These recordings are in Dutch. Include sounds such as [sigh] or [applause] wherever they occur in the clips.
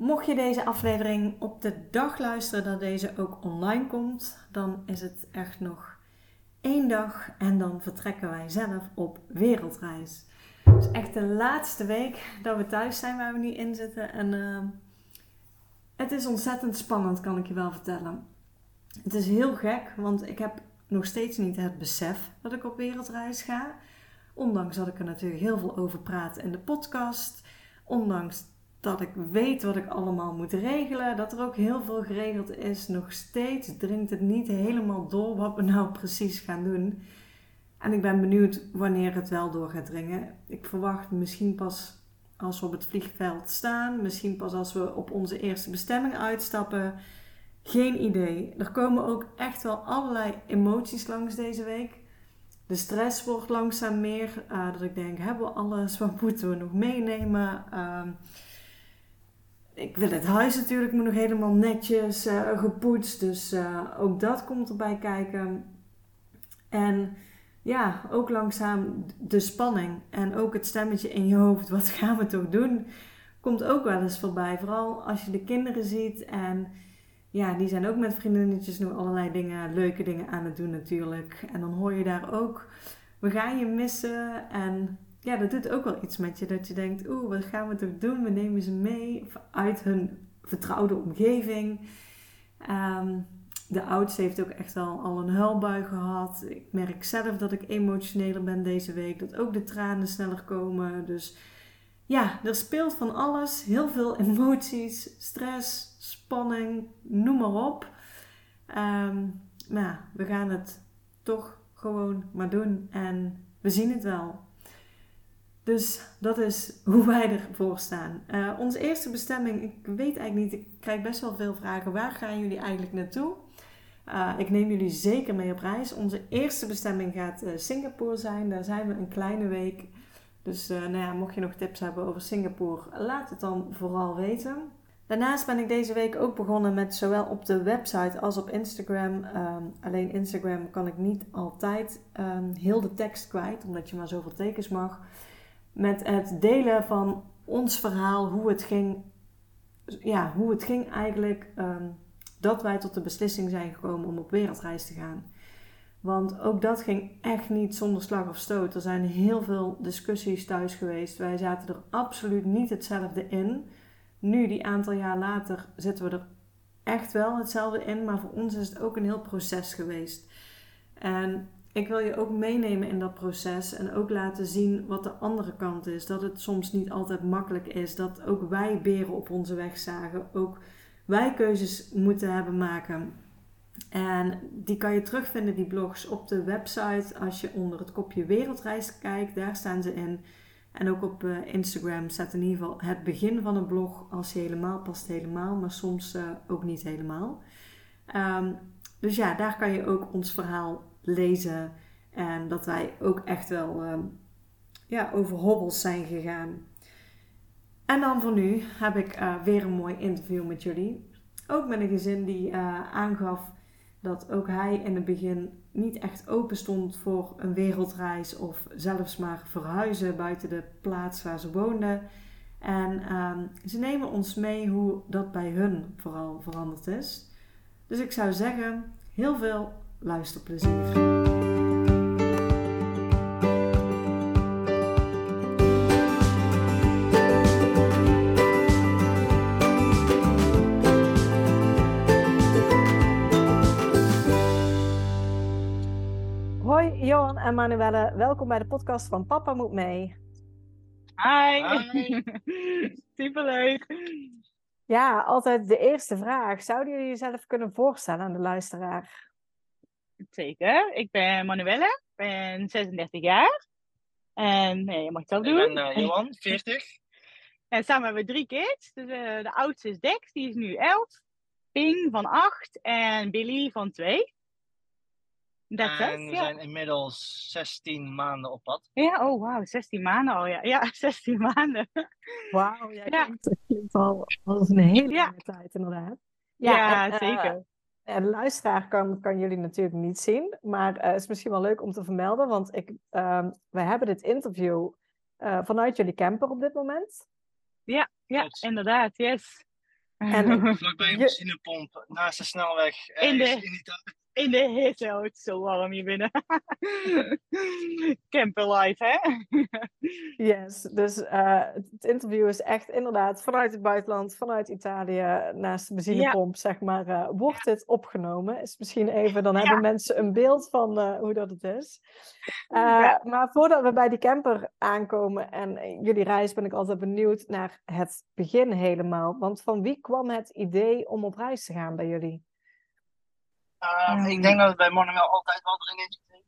Mocht je deze aflevering op de dag luisteren dat deze ook online komt, dan is het echt nog één dag en dan vertrekken wij zelf op wereldreis. Het is echt de laatste week dat we thuis zijn waar we nu in zitten en uh, het is ontzettend spannend, kan ik je wel vertellen. Het is heel gek, want ik heb nog steeds niet het besef dat ik op wereldreis ga. Ondanks dat ik er natuurlijk heel veel over praat in de podcast. Ondanks dat ik weet wat ik allemaal moet regelen. Dat er ook heel veel geregeld is. Nog steeds dringt het niet helemaal door wat we nou precies gaan doen. En ik ben benieuwd wanneer het wel door gaat dringen. Ik verwacht misschien pas als we op het vliegveld staan. Misschien pas als we op onze eerste bestemming uitstappen. Geen idee. Er komen ook echt wel allerlei emoties langs deze week. De stress wordt langzaam meer. Uh, dat ik denk, hebben we alles? Wat moeten we nog meenemen? Uh, ik wil het huis natuurlijk moet nog helemaal netjes uh, gepoetst. Dus uh, ook dat komt erbij kijken. En ja, ook langzaam de spanning. En ook het stemmetje in je hoofd. Wat [laughs] gaan we toch doen? Komt ook wel eens voorbij. Vooral als je de kinderen ziet. En ja, die zijn ook met vriendinnetjes nog allerlei dingen, leuke dingen aan het doen natuurlijk. En dan hoor je daar ook, we gaan je missen. En ja, dat doet ook wel iets met je. Dat je denkt, oeh, wat gaan we toch doen? We nemen ze mee uit hun vertrouwde omgeving. Um, de oudste heeft ook echt wel al een huilbui gehad. Ik merk zelf dat ik emotioneler ben deze week. Dat ook de tranen sneller komen. Dus ja, er speelt van alles. Heel veel emoties, stress, spanning, noem maar op. Um, maar we gaan het toch gewoon maar doen. En we zien het wel. Dus dat is hoe wij ervoor staan. Uh, onze eerste bestemming, ik weet eigenlijk niet, ik krijg best wel veel vragen. Waar gaan jullie eigenlijk naartoe? Uh, ik neem jullie zeker mee op reis. Onze eerste bestemming gaat uh, Singapore zijn. Daar zijn we een kleine week. Dus nou ja, mocht je nog tips hebben over Singapore, laat het dan vooral weten. Daarnaast ben ik deze week ook begonnen met zowel op de website als op Instagram. Um, alleen Instagram kan ik niet altijd um, heel de tekst kwijt, omdat je maar zoveel tekens mag met het delen van ons verhaal, hoe het ging, ja, hoe het ging eigenlijk um, dat wij tot de beslissing zijn gekomen om op wereldreis te gaan. Want ook dat ging echt niet zonder slag of stoot. Er zijn heel veel discussies thuis geweest. Wij zaten er absoluut niet hetzelfde in. Nu, die aantal jaar later, zitten we er echt wel hetzelfde in. Maar voor ons is het ook een heel proces geweest. En ik wil je ook meenemen in dat proces en ook laten zien wat de andere kant is. Dat het soms niet altijd makkelijk is. Dat ook wij beren op onze weg zagen. Ook wij keuzes moeten hebben maken. En die kan je terugvinden, die blogs, op de website. Als je onder het kopje Wereldreis kijkt, daar staan ze in. En ook op uh, Instagram staat in ieder geval het begin van een blog. Als je helemaal past, helemaal. Maar soms uh, ook niet helemaal. Um, dus ja, daar kan je ook ons verhaal lezen. En dat wij ook echt wel uh, ja, over hobbels zijn gegaan. En dan voor nu heb ik uh, weer een mooi interview met jullie. Ook met een gezin die uh, aangaf dat ook hij in het begin niet echt open stond voor een wereldreis of zelfs maar verhuizen buiten de plaats waar ze woonden. En ehm, ze nemen ons mee hoe dat bij hun vooral veranderd is. Dus ik zou zeggen, heel veel luisterplezier. Hoi Johan en Manuelle, welkom bij de podcast van Papa Moet Mee. Hi, Hi. [laughs] superleuk. Ja, altijd de eerste vraag. Zouden jullie jezelf kunnen voorstellen aan de luisteraar? Zeker. Ik ben Manuelle, ben 36 jaar. En nee, je mag het ook doen. Ik ben uh, Johan, [laughs] 40. En samen hebben we drie kids. Dus, uh, de oudste is Dex, die is nu 11. Ping van 8 en Billy van 2. That's en we ja. zijn inmiddels 16 maanden op pad. Ja, oh wauw, 16 maanden al, ja. Ja, [laughs] 16 maanden. Wauw, ja, Ja. klinkt, klinkt al als een hele Ja. lange tijd inderdaad. Ja, en, eh, zeker. En de luisteraar kan, kan jullie natuurlijk niet zien, maar eh, het is misschien wel leuk om te vermelden, want ik, ehm, we hebben dit interview eh, vanuit jullie camper op dit moment. Ja, Klopt. inderdaad, yes. En [laughs] Vlakbij een benzinepomp, naast de snelweg, In de- ergens in Italië. In de hitte, oh, het is zo warm hier binnen. [laughs] Camper life, hè? Yes, dus eh, het, interview is echt inderdaad vanuit het buitenland, vanuit Italië, naast de benzinepomp, zeg maar, eh, wordt dit opgenomen. Is misschien even, dan hebben mensen een beeld van eh, hoe dat het is. Ja. Maar voordat we bij die camper aankomen en jullie reis, ben ik altijd benieuwd naar het begin helemaal. Want van wie kwam het idee om op reis te gaan bij jullie? Ehm. Ik denk dat het bij mannen wel altijd wel erin gezeten.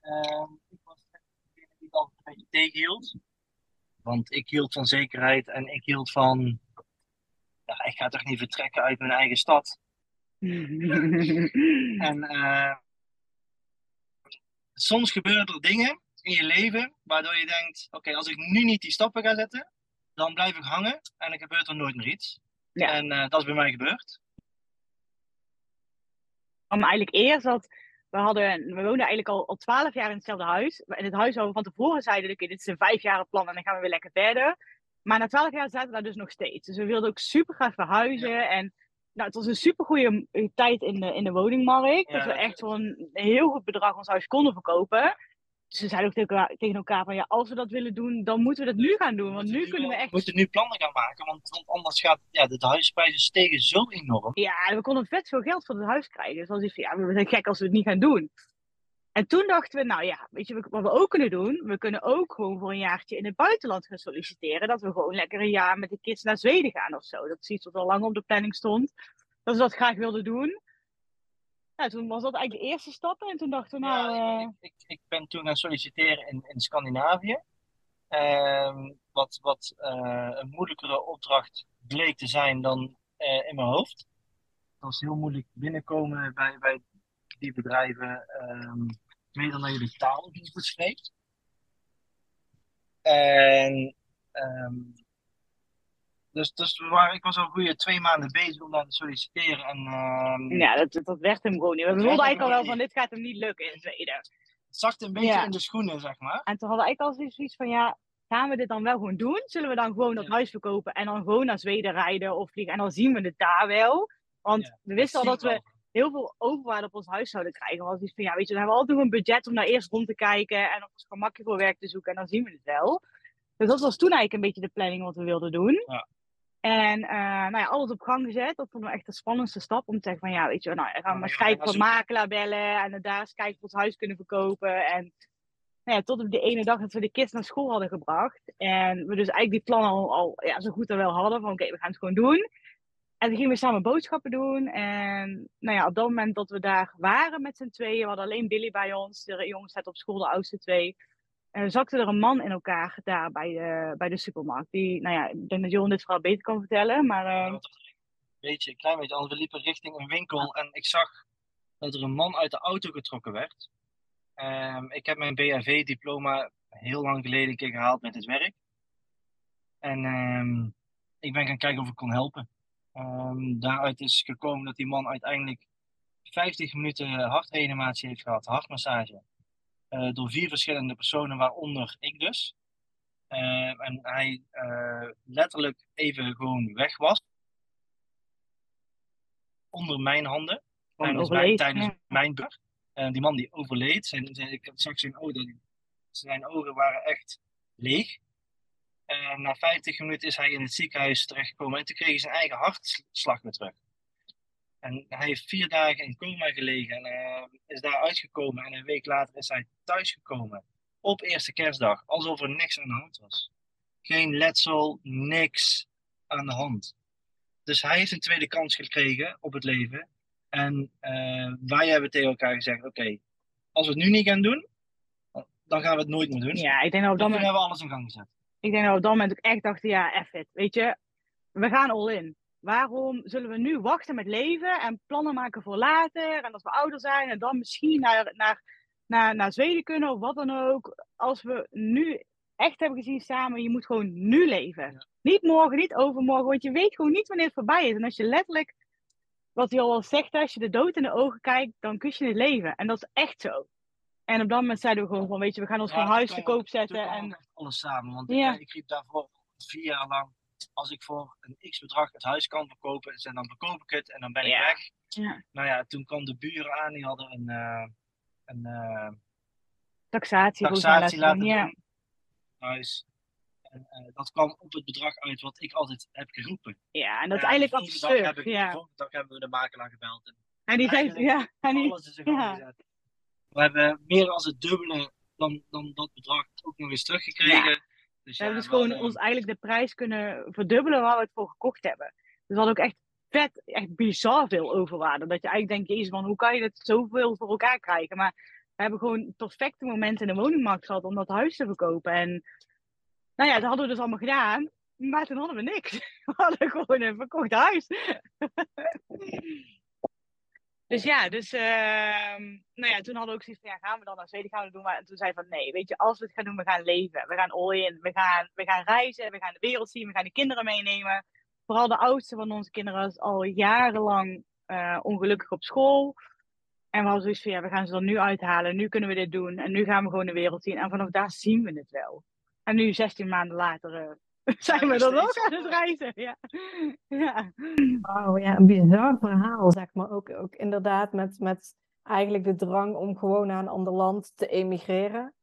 Ehm, ik was degene die het altijd een beetje tegenhield. Want ik hield van zekerheid en ik hield van. Ja, ik ga toch niet vertrekken uit mijn eigen stad. [laughs] En eh, soms gebeuren er dingen in je leven waardoor je denkt: oké, als ik nu niet die stappen ga zetten, dan blijf ik hangen en dan gebeurt er nooit meer iets. Ja. En eh, dat is bij mij gebeurd. Om eigenlijk eerst dat we hadden, we woonden eigenlijk al, al 12 jaar in hetzelfde huis. In het huis waar we van tevoren zeiden, oké, dit is een vijfjarig plan en dan gaan we weer lekker verder. Maar na 12 jaar zaten we daar dus nog steeds. Dus we wilden ook super graag verhuizen. En nou, het was een super goede tijd in de, in de woningmarkt. Ja, dat we echt voor een heel goed bedrag ons huis konden verkopen. We zeiden ook tegen elkaar, tegen elkaar van ja, als we dat willen doen, dan moeten we dat nu gaan doen. Want nu kunnen we echt moeten nu plannen gaan maken, want, want anders gaat ja, de huisprijzen stegen zo enorm. Ja, we konden vet veel geld voor het huis krijgen. Dus was iets van, ja, we zijn gek als we het niet gaan doen. En toen dachten we, nou ja, weet je wat we ook kunnen doen? We kunnen ook gewoon voor een jaartje in het buitenland gaan solliciteren. Dat we gewoon lekker een jaar met de kids naar Zweden gaan of zo. Dat is iets wat al lang op de planning stond. Dat we dat graag wilden doen. Nou, toen was dat eigenlijk de eerste stap. En toen dachten we, nou... Ja, eh, ik, ik, ik ben toen gaan solliciteren in, in Scandinavië. Ehm, wat wat eh, een moeilijkere opdracht bleek te zijn dan eh, in mijn hoofd. Het was heel moeilijk binnenkomen bij, bij die bedrijven. ehm mede omdat je de taal niet goed spreekt. En ehm, dus, dus we waren, ik was al goede twee maanden bezig om daar te solliciteren. En ehm, ja, dat, dat werd hem gewoon niet. We voelden eigenlijk al wel van, dit gaat hem niet lukken in Zweden. het zakte een beetje Ja. in de schoenen, zeg maar. En toen hadden we eigenlijk al zoiets van, ja, gaan we dit dan wel gewoon doen? Zullen we dan gewoon dat Ja. huis verkopen en dan gewoon naar Zweden rijden of vliegen? En dan zien we het daar wel. Want Ja, we wisten al dat we wel. heel veel overwaarde op ons huis zouden krijgen. Want iets van, ja, weet je, dan hebben we altijd nog een budget om daar eerst rond te kijken en op ons gemakje voor werk te zoeken en dan zien we het wel. Dus dat was toen eigenlijk een beetje de planning wat we wilden doen. Ja. En eh, nou ja, alles op gang gezet. Dat vonden we echt de spannendste stap om te zeggen van ja, weet je, nou, gaan we maar kijken we ook- makelaar bellen en daar eens kijken of we ons huis kunnen verkopen. En nou ja, tot op de ene dag dat we de kids naar school hadden gebracht. En we dus eigenlijk die plannen al, al ja, zo goed er wel hadden van oké, we gaan het gewoon doen. En toen gingen we samen boodschappen doen. En nou ja, op dat moment dat we daar waren met z'n tweeën, we hadden alleen Billy bij ons. De jongens zaten op school, de oudste twee. En zakte er een man in elkaar daar bij de, bij de supermarkt. Die, nou ja, ik denk dat Johan dit verhaal beter kan vertellen. Maar eh, een beetje, een klein beetje anders. We liepen richting een winkel en ik zag dat er een man uit de auto getrokken werd. Ehm, ik heb mijn BHV-diploma heel lang geleden een keer gehaald met het werk. En ehm, ik ben gaan kijken of ik kon helpen. Ehm, daaruit is gekomen dat die man uiteindelijk 50 minuten hartreanimatie heeft gehad, hartmassage. Eh, door vier verschillende personen, waaronder ik dus. Ehm, en hij eh, letterlijk even gewoon weg was. Onder mijn handen. Tijdens, mijn, tijdens ja. mijn beurt. En die man die overleed, zijn, zijn, ik zag zijn ogen, zijn ogen waren echt leeg. En na 50 minuten is hij in het ziekenhuis terechtgekomen en toen kreeg hij zijn eigen hartslag weer terug. En hij heeft vier dagen in coma gelegen en eh, is daar uitgekomen. En een week later is hij thuisgekomen. Op eerste kerstdag, alsof er niks aan de hand was. Geen letsel, niks aan de hand. Dus hij heeft een tweede kans gekregen op het leven. En eh, wij hebben tegen elkaar gezegd: oké, als we het nu niet gaan doen, dan gaan we het nooit meer doen. Ja, ik denk dat Dan moment hebben we alles in gang gezet. ik denk dat we op dat moment ook echt dachten, ja, it, weet je, we gaan all in. Waarom zullen we nu wachten met leven en plannen maken voor later en als we ouder zijn en dan misschien naar, naar, naar, naar Zweden kunnen of wat dan ook. Als we nu echt hebben gezien samen, je moet gewoon nu leven. Niet morgen, niet overmorgen, want je weet gewoon niet wanneer het voorbij is. En als je letterlijk, wat hij al zegt, als je de dood in de ogen kijkt, dan kus je het leven. En dat is echt zo. En op dat moment zeiden we gewoon van, weet je, we gaan ons Ja, huis te koop zetten. En alles samen. Want Ja. ik, ik riep daarvoor vier jaar lang, als ik voor een x-bedrag het huis kan verkopen, en dan verkoop ik het en dan ben ik Ja. weg. Ja. Nou ja, toen kwam de buren aan, die hadden een, eh, een eh, taxatie, taxatie laten doen. Ja. Huis. En eh, dat kwam op het bedrag uit wat ik altijd heb geroepen. ja, en dat is eigenlijk de volgende dag absurd. heb ik- De Ja. volgende dag hebben we de makelaar gebeld. En En die zei, ja, en die, alles is ja. gezet. We hebben meer dan het dubbele dan, dan dat bedrag ook nog eens teruggekregen. Dus we ja, hebben dus gewoon ons eigenlijk de prijs kunnen verdubbelen waar we het voor gekocht hebben. Dus we hadden ook echt vet, echt bizar veel overwaarde. Dat je eigenlijk denkt, jezus man, hoe kan je het zoveel voor elkaar krijgen? Maar we hebben gewoon perfecte momenten in de woningmarkt gehad om dat huis te verkopen. En nou ja, dat hadden we dus allemaal gedaan. Maar toen hadden we niks. [laughs] We hadden gewoon een verkocht huis. Dus ja, dus ehm, nou ja, toen hadden we ook zoiets van, ja, gaan we dan naar Zweden, gaan we doen? Maar en toen zei van, nee, weet je, als we het gaan doen, we gaan leven. We gaan all in. We gaan, we gaan reizen, we gaan de wereld zien, we gaan de kinderen meenemen. Vooral de oudste van onze kinderen is al jarenlang eh, ongelukkig op school. En we hadden zoiets van, ja, we gaan ze er nu uithalen. Nu kunnen we dit doen. En nu gaan we gewoon de wereld zien. En vanaf daar zien we het wel. En nu, 16 maanden later, eh, [laughs] zijn we dan ook aan het reizen. [laughs] Ja. ja. Wauw, ja, een bizar verhaal, zeg maar. Ook, ook inderdaad met, met eigenlijk de drang om gewoon naar een ander land te emigreren.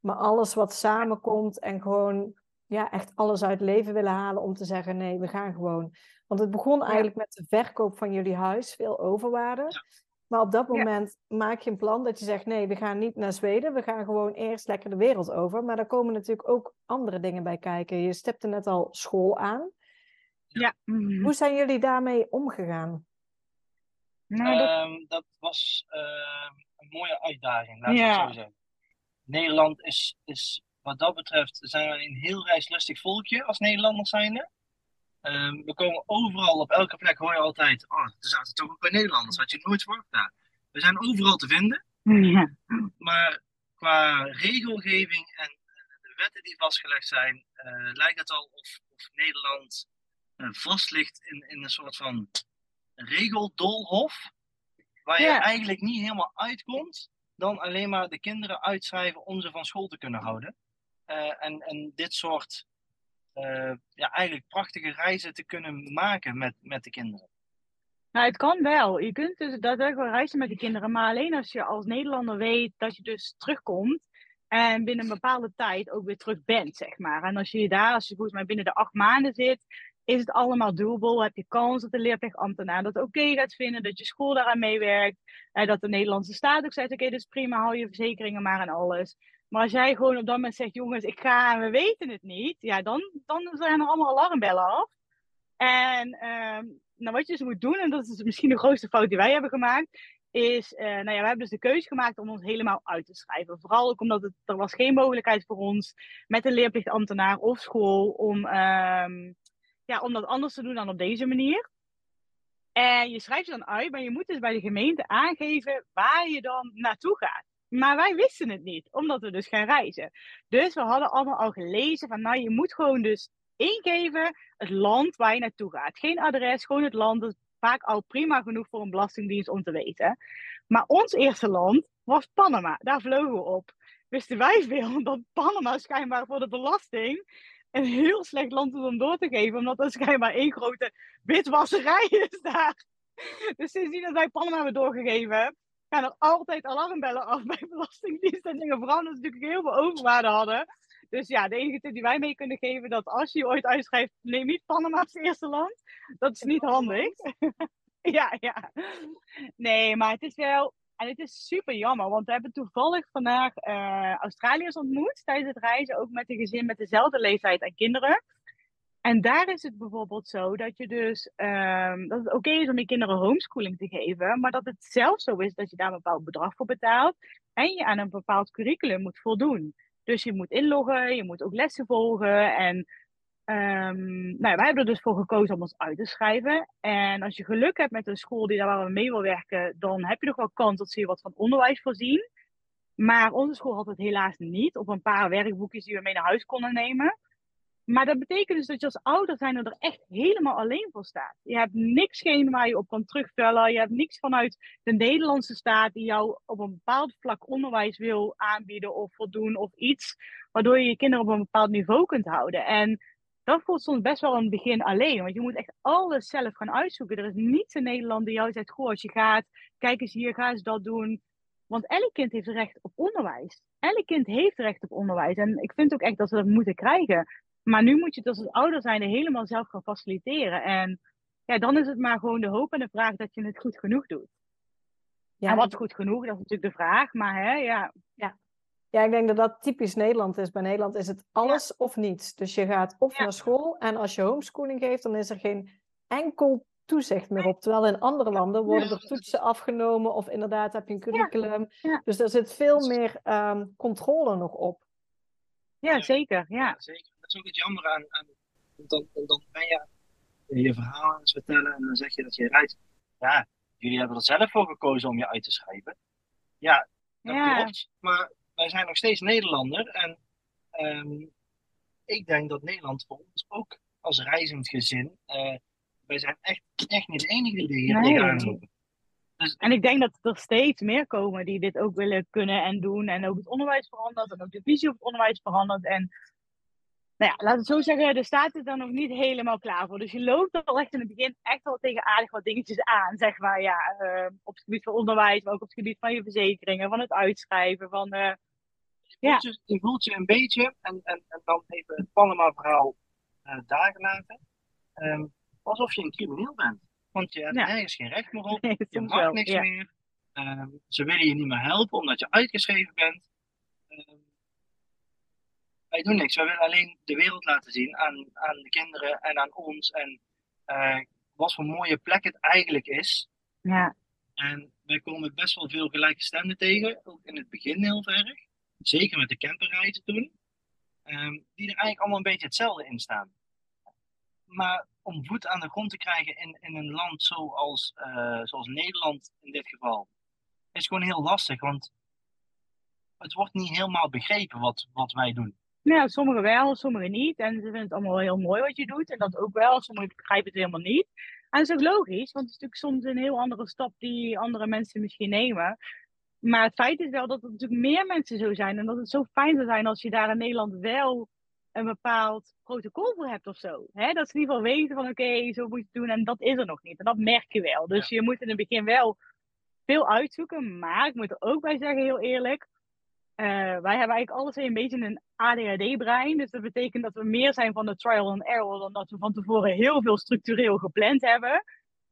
Maar alles wat samenkomt en gewoon ja, echt alles uit het leven willen halen om te zeggen, nee, we gaan gewoon. Want het begon eigenlijk met de verkoop van jullie huis, veel overwaarde. Maar op dat Ja. moment maak je een plan dat je zegt, nee, we gaan niet naar Zweden. We gaan gewoon eerst lekker de wereld over. Maar daar komen natuurlijk ook andere dingen bij kijken. Je stipte net al school aan. ja. Mhm. Hoe zijn jullie daarmee omgegaan? Nou, dat- Ehm, dat was ehm, een mooie uitdaging, laten we Ja. het zo zeggen. Nederland is, is wat dat betreft, zijn we een heel reislustig volkje als Nederlanders zijnde. Ehm, we komen overal, op elke plek hoor je altijd, oh, er zaten toch ook bij Nederlanders, had je nooit verwacht daar. We zijn overal te vinden, ja. maar qua regelgeving en eh, de wetten die vastgelegd zijn, eh, lijkt het al of, of Nederland eh, vast ligt in, in een soort van regeldolhof, waar je eigenlijk niet helemaal uitkomt dan alleen maar de kinderen uitschrijven om ze van school te kunnen houden. En, en dit soort ja, eigenlijk prachtige reizen te kunnen maken met, met de kinderen. Nou, het kan wel. Je kunt dus daadwerkelijk reizen met de kinderen. Maar alleen als je als Nederlander weet dat je dus terugkomt. En binnen een bepaalde tijd ook weer terug bent, zeg maar. En als je daar, als je volgens mij binnen de acht maanden zit, is het allemaal doable. Heb je kans dat de leerplichtambtenaar dat oké gaat vinden. Dat je school daaraan meewerkt. En dat de Nederlandse staat ook zegt, oké, dus prima, hou je verzekeringen maar en alles. Maar als jij gewoon op dat moment zegt, jongens, ik ga en we weten het niet. Ja, dan, dan zijn er allemaal alarmbellen af. En ehm, nou, wat je dus moet doen, en dat is misschien de grootste fout die wij hebben gemaakt, is, eh, nou ja, we hebben dus de keuze gemaakt om ons helemaal uit te schrijven. Vooral ook omdat het, er was geen mogelijkheid voor ons met een leerplichtambtenaar of school om, ehm, ja, om dat anders te doen dan op deze manier. En je schrijft je dan uit, maar je moet dus bij de gemeente aangeven waar je dan naartoe gaat. Maar wij wisten het niet, omdat we dus gaan reizen. Dus we hadden allemaal al gelezen van, nou, je moet gewoon dus ingeven het land waar je naartoe gaat. Geen adres, gewoon het land. Dat is vaak al prima genoeg voor een belastingdienst om te weten. Maar ons eerste land was Panama. Daar vlogen we op. Wisten wij veel [laughs] dat Panama schijnbaar voor de belasting een heel slecht land is om door te geven. Omdat er schijnbaar één grote witwasserij is daar. [laughs] Dus sindsdien dat wij Panama hebben doorgegeven, gaan er altijd alarmbellen af bij [laughs] belastingdienst en dingen. Vooral omdat ze natuurlijk heel veel overwaarde hadden. Dus ja, de enige tip die wij mee kunnen geven, dat als je ooit uitschrijft, neem niet Panama als eerste land. Dat is niet handig. [laughs] ja, ja. Nee, maar het is wel, en het is super jammer, want we hebben toevallig vandaag eh Australiërs ontmoet tijdens het reizen, ook met een gezin met dezelfde leeftijd en kinderen. En daar is het bijvoorbeeld zo dat je dus ehm, dat het oké is om je kinderen homeschooling te geven, maar dat het zelfs zo is dat je daar een bepaald bedrag voor betaalt en je aan een bepaald curriculum moet voldoen. Dus je moet inloggen, je moet ook lessen volgen en ehm, nou, wij hebben er dus voor gekozen om ons uit te schrijven. En als je geluk hebt met een school die daar waar we mee wil werken, dan heb je nog wel kans dat ze je wat van onderwijs voorzien. Maar onze school had het helaas niet. Op een paar werkboekjes die we mee naar huis konden nemen. Maar dat betekent dus dat je als ouder zijn er echt helemaal alleen voor staat. Je hebt niks geen waar je op kan terugvellen. Je hebt niks vanuit de Nederlandse staat die jou op een bepaald vlak onderwijs wil aanbieden of voldoen of iets. Waardoor je je kinderen op een bepaald niveau kunt houden. En dat voelt soms best wel het begin alleen. Want je moet echt alles zelf gaan uitzoeken. Er is niets in Nederland die jou zegt, goh, als je gaat, kijk eens hier, ga eens dat doen. Want elk kind heeft recht op onderwijs. Elk kind heeft recht op onderwijs. En ik vind ook echt dat ze dat moeten krijgen. Maar nu moet je het als ouder zijn helemaal zelf gaan faciliteren. En ja, dan is het maar gewoon de hoop en de vraag dat je het goed genoeg doet. Ja, en wat goed genoeg, dat is natuurlijk de vraag. Maar hè, ja. ja. Ja, ik denk dat dat typisch Nederland is. Bij Nederland is het alles of niets. Dus je gaat of naar school en als je homeschooling geeft, dan is er geen enkel toezicht meer op. Terwijl in andere landen worden er toetsen afgenomen of inderdaad heb je een curriculum. Dus er zit veel meer ehm, controle nog op. Ja, zeker. Ja. zeker. Dat is ook het jammer aan. aan dan, dan ben je je verhaal aan het vertellen en dan zeg je dat je eruit. Ja, jullie hebben er zelf voor gekozen om je uit te schrijven. Ja, dat klopt. Maar wij zijn nog steeds Nederlander en ehm, ik denk dat Nederland voor ons ook als reizend gezin uh, wij zijn echt, echt niet de enige die hier nee. tegenaan lopen. Dus... En ik denk dat er steeds meer komen die dit ook willen kunnen en doen. En ook het onderwijs verandert en ook de visie op het onderwijs verandert. En nou ja, laten we zo zeggen, de staat is daar nog niet helemaal klaar voor. Dus je loopt er al echt in het begin echt wel tegen aardig wat dingetjes aan, zeg maar. Ja, uh, op het gebied van onderwijs, maar ook op het gebied van je verzekeringen, van het uitschrijven, van... Uh, je, voelt je, je, voelt je een beetje, en, en, en dan even het Panama-verhaal uh, daar gelaten. Um, alsof je een crimineel bent. Want je hebt ja. nergens geen recht meer op, [laughs] je mag wel, niks ja. meer. Um, ze willen je niet meer helpen omdat je uitgeschreven bent. Wij doen niks, wij willen alleen de wereld laten zien aan, aan de kinderen en aan ons. En uh, wat voor mooie plek het eigenlijk is. Ja. En wij komen best wel veel gelijkgestemden tegen, ook in het begin heel erg. Zeker met de camperreizen toen. Um, die er eigenlijk allemaal een beetje hetzelfde in staan. Maar om voet aan de grond te krijgen in, in een land zoals, uh, zoals Nederland in dit geval, is gewoon heel lastig. Want het wordt niet helemaal begrepen wat, wat wij doen. Ja, sommigen wel, sommigen niet. En ze vinden het allemaal heel mooi wat je doet. En dat ook wel. Sommigen begrijpen het helemaal niet. En dat is ook logisch, want het is natuurlijk soms een heel andere stap die andere mensen misschien nemen. Maar het feit is wel dat er natuurlijk meer mensen zo zijn. En dat het zo fijn zou zijn als je daar in Nederland wel een bepaald protocol voor hebt of zo. Hè? Dat ze in ieder geval weten van oké, zo moet je het doen en dat is er nog niet. En dat merk je wel. Dus je moet in het begin wel veel uitzoeken. Maar ik moet er ook bij zeggen, heel eerlijk. Uh, wij hebben eigenlijk alles een beetje een ADHD-brein. Dus dat betekent dat we meer zijn van de trial and error dan dat we van tevoren heel veel structureel gepland hebben.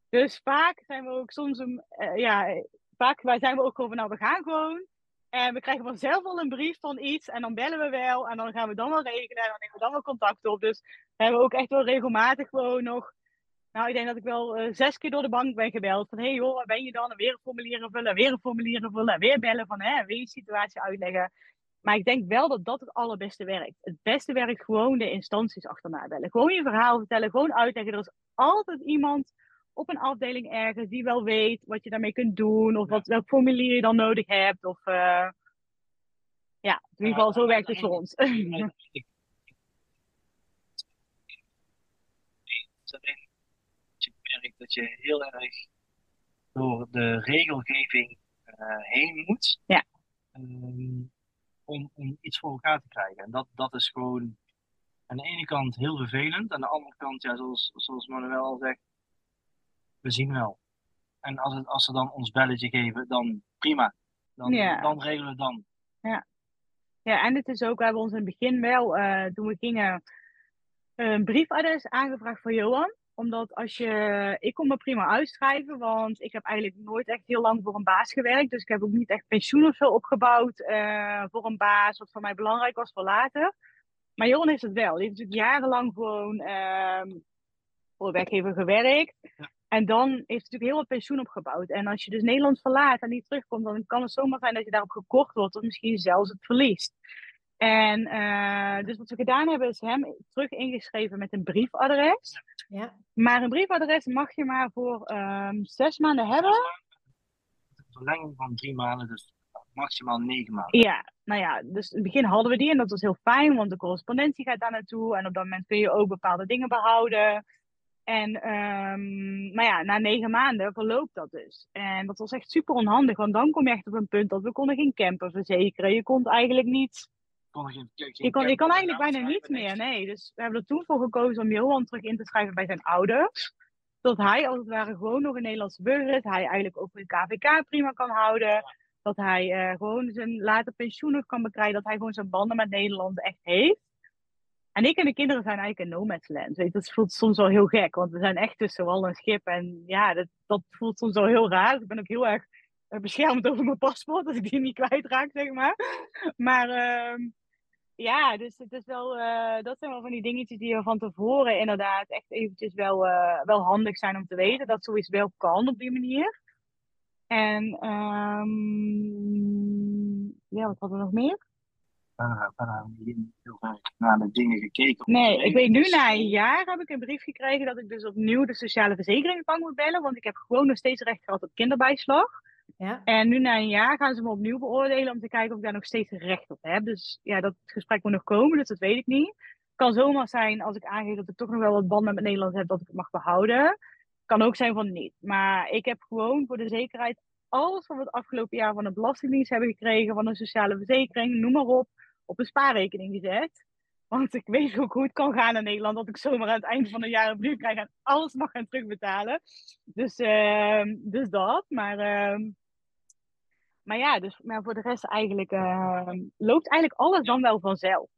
Dus vaak zijn we ook soms een, uh, ja, vaak zijn we ook gewoon van nou, we gaan gewoon. En we krijgen vanzelf al een brief van iets. En dan bellen we wel. En dan gaan we dan wel regelen. En dan nemen we dan wel contact op. Dus we hebben ook echt wel regelmatig gewoon nog. Nou, ik denk dat ik wel uh, zes keer door de bank ben gebeld. Van hé hey joh, waar ben je dan? En weer een formulier invullen. Weer een formulier invullen. En weer bellen van hè, weer je situatie uitleggen. Maar ik denk wel dat dat het allerbeste werkt. Het beste werkt gewoon de instanties achterna bellen. Gewoon je verhaal vertellen. Gewoon uitleggen. Er is altijd iemand op een afdeling ergens die wel weet wat je daarmee kunt doen. Of wat, welk formulier je dan nodig hebt. Of uh, ja, in ieder geval, zo werkt het voor ons. [laughs] Dat je heel erg door de regelgeving uh, heen moet. Ja. Um, om, om iets voor elkaar te krijgen. En dat, dat is gewoon aan de ene kant heel vervelend. Aan de andere kant, ja, zoals, zoals Manuel al zegt, we zien wel. En als, het, als ze dan ons belletje geven, dan prima. Dan, dan regelen we dan. Ja. ja, en het is ook, we hebben ons in het begin wel, uh, toen we gingen, een briefadres aangevraagd voor Johan omdat als je. Ik kon me prima uitschrijven, want ik heb eigenlijk nooit echt heel lang voor een baas gewerkt. Dus ik heb ook niet echt pensioen of zo opgebouwd uh, voor een baas, wat voor mij belangrijk was voor later. Maar Johan heeft het wel. Die heeft natuurlijk jarenlang gewoon uh, voor werkgever gewerkt. Ja. En dan heeft hij natuurlijk heel wat pensioen opgebouwd. En als je dus Nederland verlaat en niet terugkomt, dan kan het zomaar zijn dat je daarop gekort wordt of misschien zelfs het verliest. En uh, dus wat we gedaan hebben, is hem terug ingeschreven met een briefadres. Ja. Maar een briefadres mag je maar voor um, zes maanden hebben. Een verlenging van drie maanden, dus maximaal negen maanden. Ja, nou ja, dus in het begin hadden we die en dat was heel fijn, want de correspondentie gaat daar naartoe. En op dat moment kun je ook bepaalde dingen behouden. En, um, maar ja, na negen maanden verloopt dat dus. En dat was echt super onhandig, want dan kom je echt op een punt dat we konden geen camper verzekeren. Je kon eigenlijk niet... Kon geen, geen je, kon, je kan eigenlijk bijna niet meer, nee. Dus we hebben er toen voor gekozen om Johan terug in te schrijven bij zijn ouders. Dat hij als het ware gewoon nog een Nederlandse burger is. Hij eigenlijk ook de KVK prima kan houden. Dat hij uh, gewoon zijn later pensioen nog kan bekrijgen. Dat hij gewoon zijn banden met Nederland echt heeft. En ik en de kinderen zijn eigenlijk een nomad's land. Weet, dat voelt soms wel heel gek, want we zijn echt tussen wal en schip. En ja, dat, dat voelt soms wel heel raar. Ik ben ook heel erg eh, beschermd over mijn paspoort, dat ik die niet kwijtraak, zeg maar. Maar uh, ja, dus het is wel, uh, dat zijn wel van die dingetjes die er van tevoren inderdaad echt eventjes wel, uh, wel handig zijn om te weten. Dat zoiets wel kan op die manier. En um, ja, wat hadden we nog meer? verder, verder heel veel naar de dingen gekeken. Nee, ik weet nu na een jaar heb ik een brief gekregen dat ik dus opnieuw de sociale verzekeringsbank moet bellen. Want ik heb gewoon nog steeds recht gehad op kinderbijslag. Ja. En nu na een jaar gaan ze me opnieuw beoordelen om te kijken of ik daar nog steeds recht op heb. Dus ja, dat gesprek moet nog komen, dus dat weet ik niet. Kan zomaar zijn als ik aangeef dat ik toch nog wel wat banden met Nederland heb, dat ik het mag behouden. Kan ook zijn van niet. Maar ik heb gewoon voor de zekerheid alles wat we het afgelopen jaar van de Belastingdienst hebben gekregen, van een sociale verzekering, noem maar op, op een spaarrekening gezet. Want ik weet ook hoe het kan gaan in Nederland. Dat ik zomaar aan het einde van het jaar een brief krijg en alles mag gaan terugbetalen. Dus, uh, dus dat. Maar, uh, maar ja, dus, maar voor de rest eigenlijk uh, loopt eigenlijk alles dan wel vanzelf.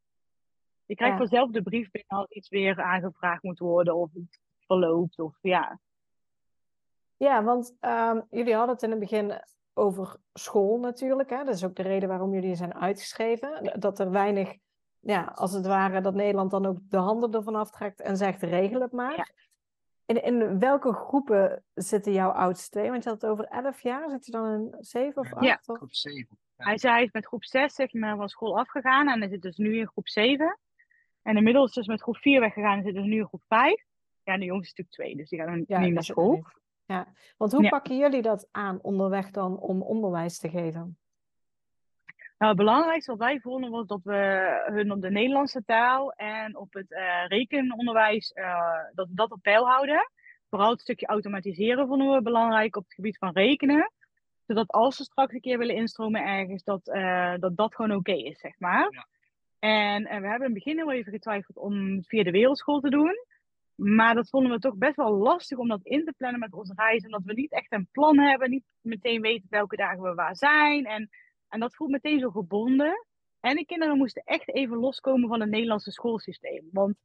Je krijgt ja. vanzelf de brief binnen als iets weer aangevraagd moet worden of het verloopt. Of, ja. ja, want um, jullie hadden het in het begin over school natuurlijk. Hè? Dat is ook de reden waarom jullie zijn uitgeschreven. Dat er weinig, ja, als het ware, dat Nederland dan ook de handen ervan aftrekt en zegt regel het maar. Ja. In, in welke groepen zitten jouw oudste twee? Want je had het over elf jaar. Zit je dan in zeven of acht? Ja, of? Groep 7. Ja. Hij zei hij is met groep 6 zeg maar, van school afgegaan en hij zit dus nu in groep 7. En inmiddels is dus met groep 4 weggegaan en zit dus nu in groep 5. Ja, en de jongste is natuurlijk 2, dus die gaat nog Ja, niet naar school. Ja, want hoe Ja. pakken jullie dat aan onderweg dan om onderwijs te geven? Nou, het belangrijkste wat wij vonden was dat we hun op de Nederlandse taal en op het eh, rekenonderwijs, eh, dat we dat op peil houden. Vooral het stukje automatiseren vonden we belangrijk op het gebied van rekenen. Zodat als ze straks een keer willen instromen ergens, dat eh, dat, dat gewoon oké is, zeg maar. Ja. En we hebben in het begin heel even getwijfeld om het via de wereldschool te doen. Maar dat vonden we toch best wel lastig om dat in te plannen met onze reis. Omdat we niet echt een plan hebben, niet meteen weten welke dagen we waar zijn. En, en dat voelt meteen zo gebonden. En de kinderen moesten echt even loskomen van het Nederlandse schoolsysteem. Want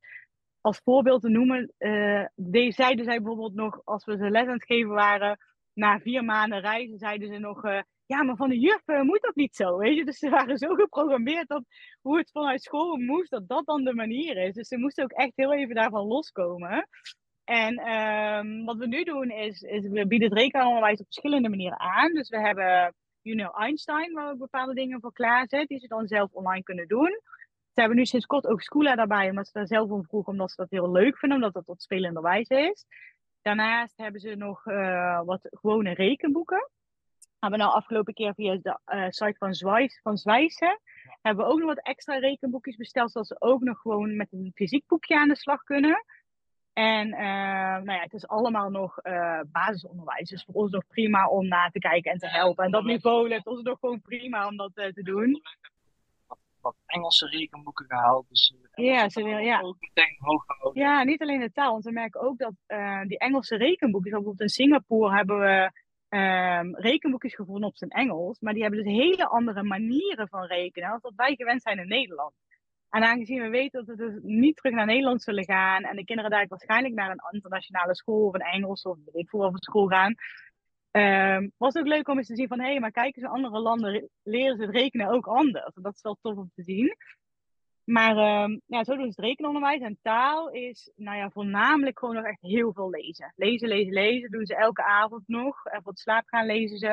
als voorbeeld te noemen, eh, de, zeiden zij bijvoorbeeld nog, als we ze les aan het geven waren, na vier maanden reizen, zeiden ze nog, eh, ja, maar van de juf eh, moet dat niet zo, weet je. Dus ze waren zo geprogrammeerd dat hoe het vanuit school moest, dat dat dan de manier is. Dus ze moesten ook echt heel even daarvan loskomen. En ehm, wat we nu doen is, is we bieden het rekenonderwijs op verschillende manieren aan. Dus we hebben Junior Einstein, waar we bepaalde dingen voor klaarzetten, die ze dan zelf online kunnen doen. Ze hebben nu sinds kort ook Schoola daarbij, omdat ze daar zelf om vroegen, omdat ze dat heel leuk vinden, omdat dat tot spelenderwijs is. Daarnaast hebben ze nog uh, wat gewone rekenboeken. Hebben we nou afgelopen keer via de uh, site van, Zwijs, van hebben we ook nog wat extra rekenboekjes besteld, zodat ze ook nog gewoon met een fysiek boekje aan de slag kunnen. En uh, nou ja, het is allemaal nog basisonderwijs, dus voor ons nog prima om na te kijken en te helpen. En dat niveau ligt ons nog gewoon prima om dat te doen wat Engelse rekenboeken gehaald. Dus ja, ze wil, ja. ook meteen hoog gehouden. Ja, niet alleen de taal. Want we merken ook dat die Engelse rekenboekjes, bijvoorbeeld in Singapore hebben we um, rekenboekjes gevonden op zijn Engels. Maar die hebben dus hele andere manieren van rekenen als dat wij gewend zijn in Nederland. En aangezien we weten dat we dus niet terug naar Nederland zullen gaan en de kinderen daar waarschijnlijk naar een internationale school of een Engels of weet ik veel of school gaan, Um, was het ook leuk om eens te zien van, hé, hey, maar kijk eens in andere landen leren ze het rekenen ook anders. Dat is wel tof om te zien. Maar um, ja, zo doen ze het rekenonderwijs. En taal is, nou ja, voornamelijk gewoon nog echt heel veel lezen. Lezen, lezen, lezen. Doen ze elke avond nog. En voor het slaap gaan lezen ze.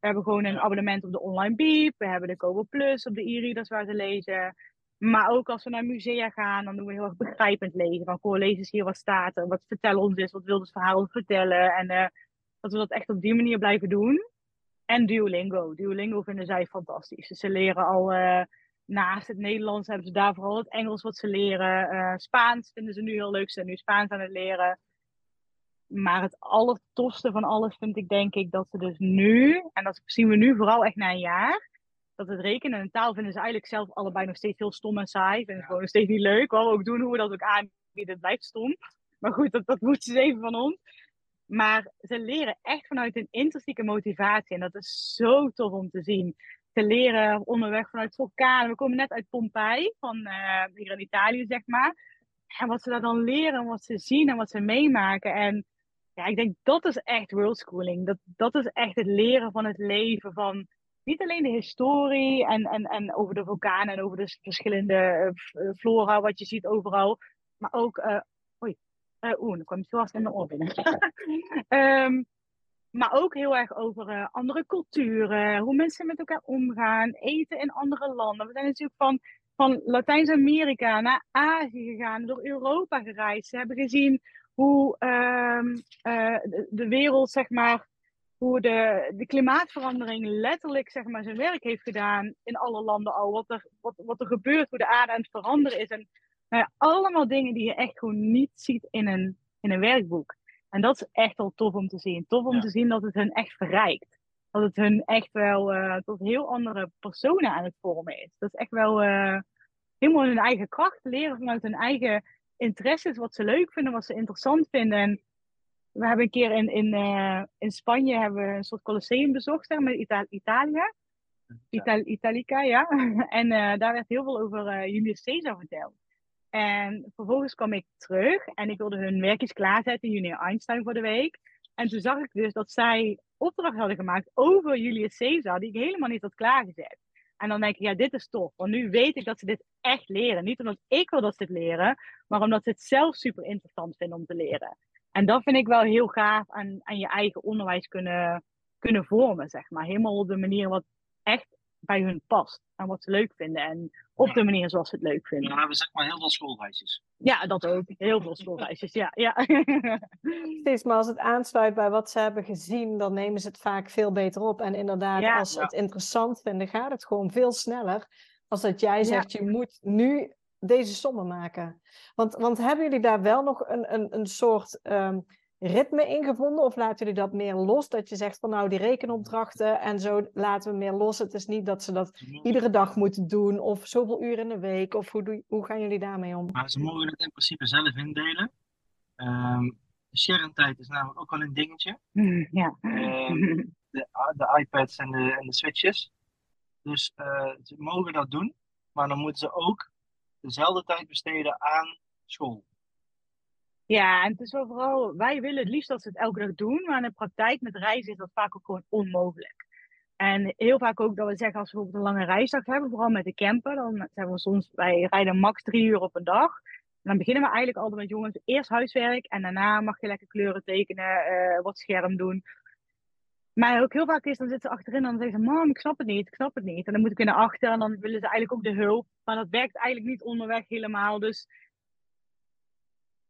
We hebben gewoon een abonnement op de Online Beep. We hebben de Kobo Plus op de e-readers waar ze lezen. Maar ook als we naar musea gaan, dan doen we heel erg begrijpend lezen. Van, goh, lees hier wat staat wat vertel ons is, wat wil het verhaal ons vertellen. En uh, dat we dat echt op die manier blijven doen. En Duolingo. Duolingo vinden zij fantastisch. Dus ze leren al, uh, naast het Nederlands hebben ze daar vooral het Engels wat ze leren. Uh, Spaans vinden ze nu heel leuk, ze zijn nu Spaans aan het leren. Maar het allertofste van alles vind ik denk ik dat ze dus nu, en dat zien we nu vooral echt na een jaar, dat het rekenen en taal vinden ze eigenlijk zelf allebei nog steeds heel stom en saai. Vinden ze gewoon nog steeds niet leuk. Wat we ook doen, hoe we dat ook aanbieden, het blijft stom. Maar goed, dat, dat [laughs] moeten ze even van ons. Maar ze leren echt vanuit een intrinsieke motivatie. En dat is zo tof om te zien. Ze leren onderweg vanuit vulkanen. We komen net uit Pompeii, van uh, hier in Italië, zeg maar. En wat ze daar dan leren, wat ze zien en wat ze meemaken. En ja, ik denk dat is echt worldschooling. Dat, dat is echt het leren van het leven. Van niet alleen de historie en, en, en over de vulkanen en over de verschillende uh, flora, wat je ziet overal. Maar ook, uh, oei, uh, oeh, dan kwam vast in mijn oor binnen. um, [laughs] maar ook heel erg over andere culturen, hoe mensen met elkaar omgaan, eten in andere landen. We zijn natuurlijk van, van Latijns-Amerika naar Azië gegaan, door Europa gereisd. Ze hebben gezien hoe de, de, wereld, zeg maar, hoe de, de klimaatverandering letterlijk zeg maar, zijn werk heeft gedaan in alle landen al. Wat er, wat, wat er gebeurt, hoe de aarde aan het veranderen is. En nou ja, allemaal dingen die je echt gewoon niet ziet in een, in een werkboek. En dat is echt wel tof om te zien. Tof om ja. te zien dat het hun echt verrijkt. Dat het hun echt wel uh, tot heel andere personen aan het vormen is. Dat is echt wel uh, helemaal hun eigen kracht leren vanuit hun eigen interesses. Wat ze leuk vinden, wat ze interessant vinden. En we hebben een keer in, in, uh, in Spanje hebben we een soort Colosseum bezocht, zeg maar, Ita Italië. Ital Italica, ja. [laughs] en uh, daar werd heel veel over uh, Julius Caesar verteld. En vervolgens kwam ik terug en ik wilde hun werkjes klaarzetten, Junior Einstein voor de week. En toen zag ik dus dat zij opdracht hadden gemaakt over Julius Caesar, die ik helemaal niet had klaargezet. En dan denk ik, ja, dit is tof. Want nu weet ik dat ze dit echt leren. Niet omdat ik wil dat ze het leren, maar omdat ze het zelf super interessant vinden om te leren. En dat vind ik wel heel gaaf aan, aan je eigen onderwijs kunnen, kunnen vormen, zeg maar. Helemaal op de manier wat echt bij hun past. En wat ze leuk vinden. En op ja. de manier zoals ze het leuk vinden. Ja, we hebben zeg maar heel veel schoolreisjes. Ja, dat ook. Heel veel schoolreisjes, ja. ja. [laughs] Steeds, maar als het aansluit bij wat ze hebben gezien, dan nemen ze het vaak veel beter op. En inderdaad, ja, als ze ja. het interessant vinden, gaat het gewoon veel sneller. Als dat jij zegt, je moet nu deze sommen maken. Want, want hebben jullie daar wel nog een, een, een soort um, ritme in gevonden? Of laten jullie dat meer los? Dat je zegt van nou die rekenopdrachten en zo laten we meer los. Het is niet dat ze dat iedere dag moeten doen of zoveel uur in de week. Of hoe, doe, hoe gaan jullie daarmee om? Maar ze mogen het in principe zelf indelen. Um, Share-tijd is namelijk ook wel een dingetje. [laughs] Ja. Um, de, de iPads en de, en de switches. Dus uh, ze mogen dat doen. Maar dan moeten ze ook dezelfde tijd besteden aan school. Ja, en het is wel vooral, wij willen het liefst dat ze het elke dag doen, maar in de praktijk met reizen is dat vaak ook gewoon onmogelijk. En heel vaak ook dat we zeggen, als we bijvoorbeeld een lange reisdag hebben, vooral met de camper, dan zeggen we soms, wij rijden max drie uur op een dag. En dan beginnen we eigenlijk altijd met jongens, eerst huiswerk en daarna mag je lekker kleuren tekenen, uh, wat scherm doen. Maar ook heel vaak is, dan zitten ze achterin en dan zeggen ze, mam, ik snap het niet, ik snap het niet. En dan moet ik naar achter en dan willen ze eigenlijk ook de hulp. Maar dat werkt eigenlijk niet onderweg helemaal. Dus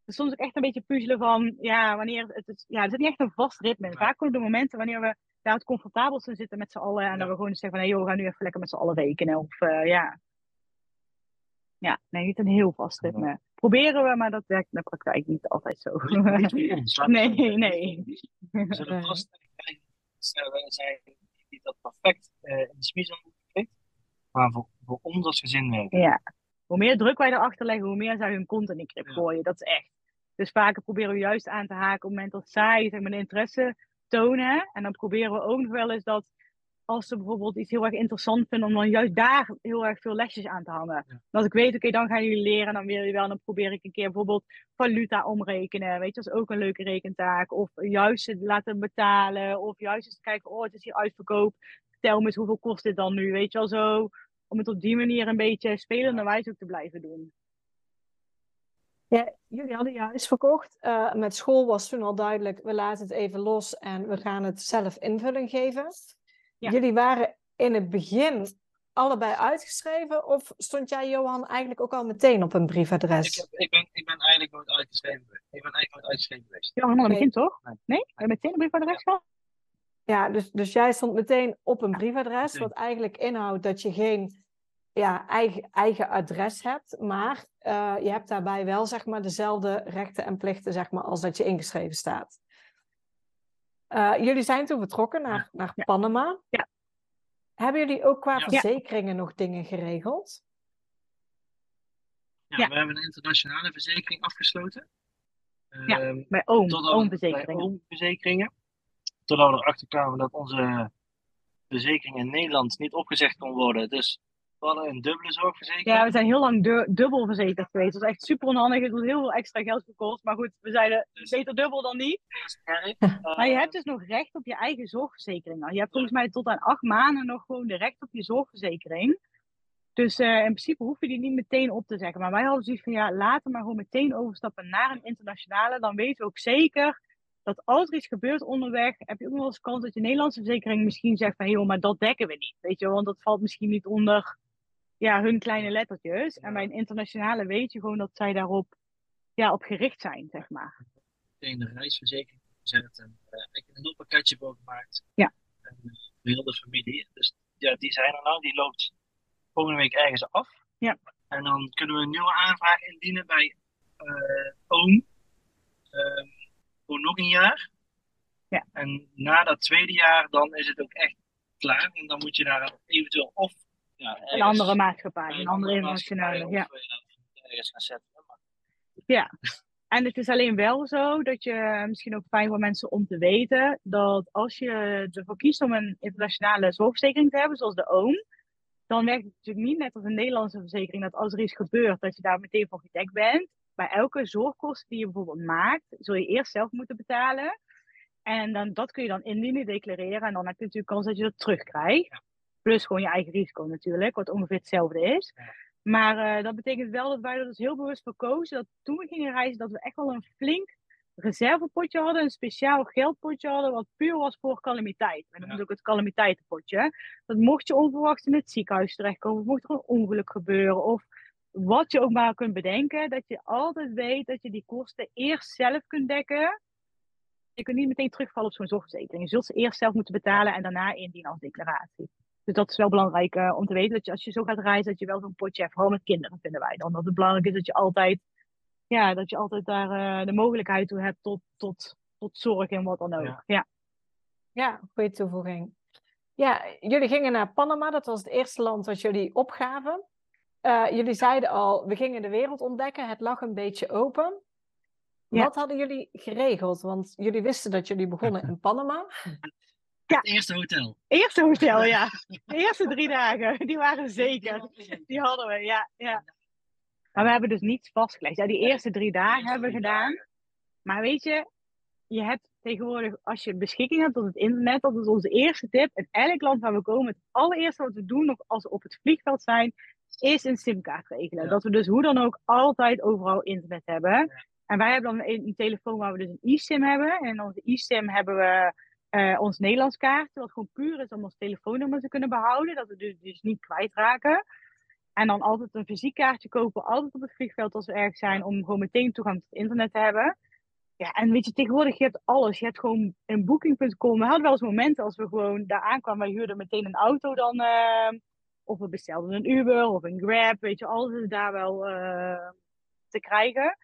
soms ook echt een beetje puzzelen van, ja, wanneer het is, ja, er zit niet echt een vast ritme in. Vaak komen de momenten wanneer we daar het comfortabelst zitten met z'n allen. En ja. dat we gewoon zeggen van, hé, hey, joh, we gaan nu even lekker met z'n allen rekenen. Of uh, ja. Ja, nee, niet een heel vast ritme. Ja. Proberen we, maar dat werkt in de praktijk niet altijd zo. nee, nee. We [laughs] zullen vast [laughs] zijn die dat perfect uh, in de smiezen heeft. Maar voor, voor ons als gezin werken. Ja. Hoe meer druk wij erachter leggen, hoe meer zij hun kont in de krip ja. gooien. Dat is echt. Dus vaker proberen we juist aan te haken op het moment dat zij zeg maar, interesse tonen. En dan proberen we ook nog wel eens dat als ze bijvoorbeeld iets heel erg interessant vinden, om dan juist daar heel erg veel lesjes aan te hangen. Ja. Dat ik weet, oké, okay, dan gaan jullie leren, dan wil je wel, dan probeer ik een keer bijvoorbeeld valuta omrekenen. Weet je, dat is ook een leuke rekentaak. Of juist het laten betalen, of juist eens kijken, oh, het is hier uitverkoop. Vertel me eens, hoeveel kost dit dan nu? Weet je wel zo, om het op die manier een beetje spelenderwijs ook te blijven doen. Ja, jullie hadden juist verkocht. Uh, met school was toen al duidelijk, we laten het even los en we gaan het zelf invulling geven. Ja. Jullie waren in het begin allebei uitgeschreven? Of stond jij, Johan, eigenlijk ook al meteen op een briefadres? Ik, heb, ik, ben, ik ben eigenlijk nooit uitgeschreven geweest. Ik ben eigenlijk nooit uitgeschreven geweest. Johan aan het begin toch? Nee. Nee? Heb je meteen een briefadres gehad? Ja, dus, dus jij stond meteen op een briefadres, wat eigenlijk inhoudt dat je geen ja, eigen, eigen adres hebt, maar eh, je hebt daarbij wel zeg maar dezelfde rechten en plichten zeg maar, als dat je ingeschreven staat. Eh, jullie zijn toen vertrokken naar, naar. Panama. Ja. Hebben jullie ook qua Ja. verzekeringen nog dingen geregeld? Ja, Ja. We hebben een internationale verzekering afgesloten. Ja. Ehm, Bij oom, oomverzekeringen. oomverzekeringen. Totdat we erachter kwamen dat onze verzekering in Nederland niet opgezegd kon worden. Dus we hadden een dubbele zorgverzekering. Ja, we zijn heel lang du- dubbel verzekerd geweest. Dat was echt super onhandig. Het was heel veel extra geld gekost. Maar goed, we zeiden beter dubbel dan niet. [laughs] Maar je hebt dus nog recht op je eigen zorgverzekering. Je hebt volgens mij tot aan acht maanden nog gewoon de recht op je zorgverzekering. Dus eh, in principe hoef je die niet meteen op te zeggen. Maar wij hadden zoiets van, ja, laten we maar gewoon meteen overstappen naar een internationale. Dan weten we ook zeker dat als er iets gebeurt onderweg, heb je ook nog wel eens kans dat je Nederlandse verzekering misschien zegt van, joh, maar dat dekken we niet. Weet je, wel, want dat valt misschien niet onder ja, hun kleine lettertjes. En bij een internationale weet je gewoon dat zij daarop ja, op gericht zijn, zeg maar. meteen de reisverzekering gezet en uh, ik heb een hulppakketje voor gemaakt. Ja. En, heel de familie. Dus ja, die zijn er nou. Die loopt volgende week ergens af. Ja. En dan kunnen we een nieuwe aanvraag indienen bij uh, OOM. Uh, voor nog een jaar. Ja. En na dat tweede jaar, dan is het ook echt klaar. En dan moet je daar eventueel of ja, ergens, Een andere maatschappij, een andere internationale. Ja. ergens gaan zetten. Maar, ja. En het is alleen wel zo dat je, misschien ook fijn voor mensen om te weten, dat als je ervoor kiest om een internationale zorgverzekering te hebben, zoals de OOM, dan werkt het natuurlijk niet net als een Nederlandse verzekering, dat als er iets gebeurt, dat je daar meteen voor gedekt bent. Bij elke zorgkosten die je bijvoorbeeld maakt, zul je eerst zelf moeten betalen. En dan, dat kun je dan indienen, declareren. En dan heb je natuurlijk kans dat je dat terugkrijgt. Plus gewoon je eigen risico natuurlijk, wat ongeveer hetzelfde is. Maar uh, dat betekent wel dat wij er dus heel bewust voor kozen. Dat toen we gingen reizen, dat we echt wel een flink reservepotje hadden. Een speciaal geldpotje hadden, wat puur was voor calamiteit. En dat Ja. is ook het calamiteitenpotje. Dat mocht je onverwachts in het ziekenhuis terechtkomen, of mocht er een ongeluk gebeuren, of wat je ook maar kunt bedenken, dat je altijd weet dat je die kosten eerst zelf kunt dekken. Je kunt niet meteen terugvallen op zo'n zorgverzekering. Je zult ze eerst zelf moeten betalen en daarna indienen als declaratie. Dus dat is wel belangrijk uh, om te weten, dat je als je zo gaat reizen, dat je wel zo'n potje hebt. Vooral met kinderen vinden wij dan. Dat het belangrijk is dat je altijd, ja, dat je altijd daar uh, de mogelijkheid toe hebt tot, tot, tot zorg en wat dan ook. Ja. ja. Ja, goede toevoeging. Ja, jullie gingen naar Panama. Dat was het eerste land wat jullie opgaven. Uh, jullie zeiden al, we gingen de wereld ontdekken. Het lag een beetje open. Ja. Wat hadden jullie geregeld? Want jullie wisten dat jullie begonnen in Panama. [laughs] Ja. Het eerste hotel. Eerste hotel, ja. [laughs] De eerste drie dagen, die waren zeker. Die hadden we, ja. ja. Maar we hebben dus niets vastgelegd. Ja, die eerste drie dagen hebben we gedaan. Maar weet je, je hebt tegenwoordig, als je beschikking hebt tot het internet, dat is onze eerste tip. In elk land waar we komen, het allereerste wat we doen, nog als we op het vliegveld zijn, is een simkaart regelen. Ja. Dat we dus hoe dan ook altijd overal internet hebben. Ja. En wij hebben dan een, een, telefoon waar we dus een e-sim hebben. En onze e-sim hebben we uh, ons Nederlands kaartje, wat gewoon puur is om ons telefoonnummer te kunnen behouden. Dat we dus, dus niet kwijtraken. En dan altijd een fysiek kaartje kopen, altijd op het vliegveld als we ergens zijn, om gewoon meteen toegang tot het internet te hebben. Ja, en weet je, tegenwoordig, je hebt alles. Je hebt gewoon een booking.com. We hadden wel eens momenten als we gewoon daar aankwamen, wij huurden meteen een auto dan, uh, of we bestelden een Uber of een Grab, weet je, alles is daar wel uh, te krijgen.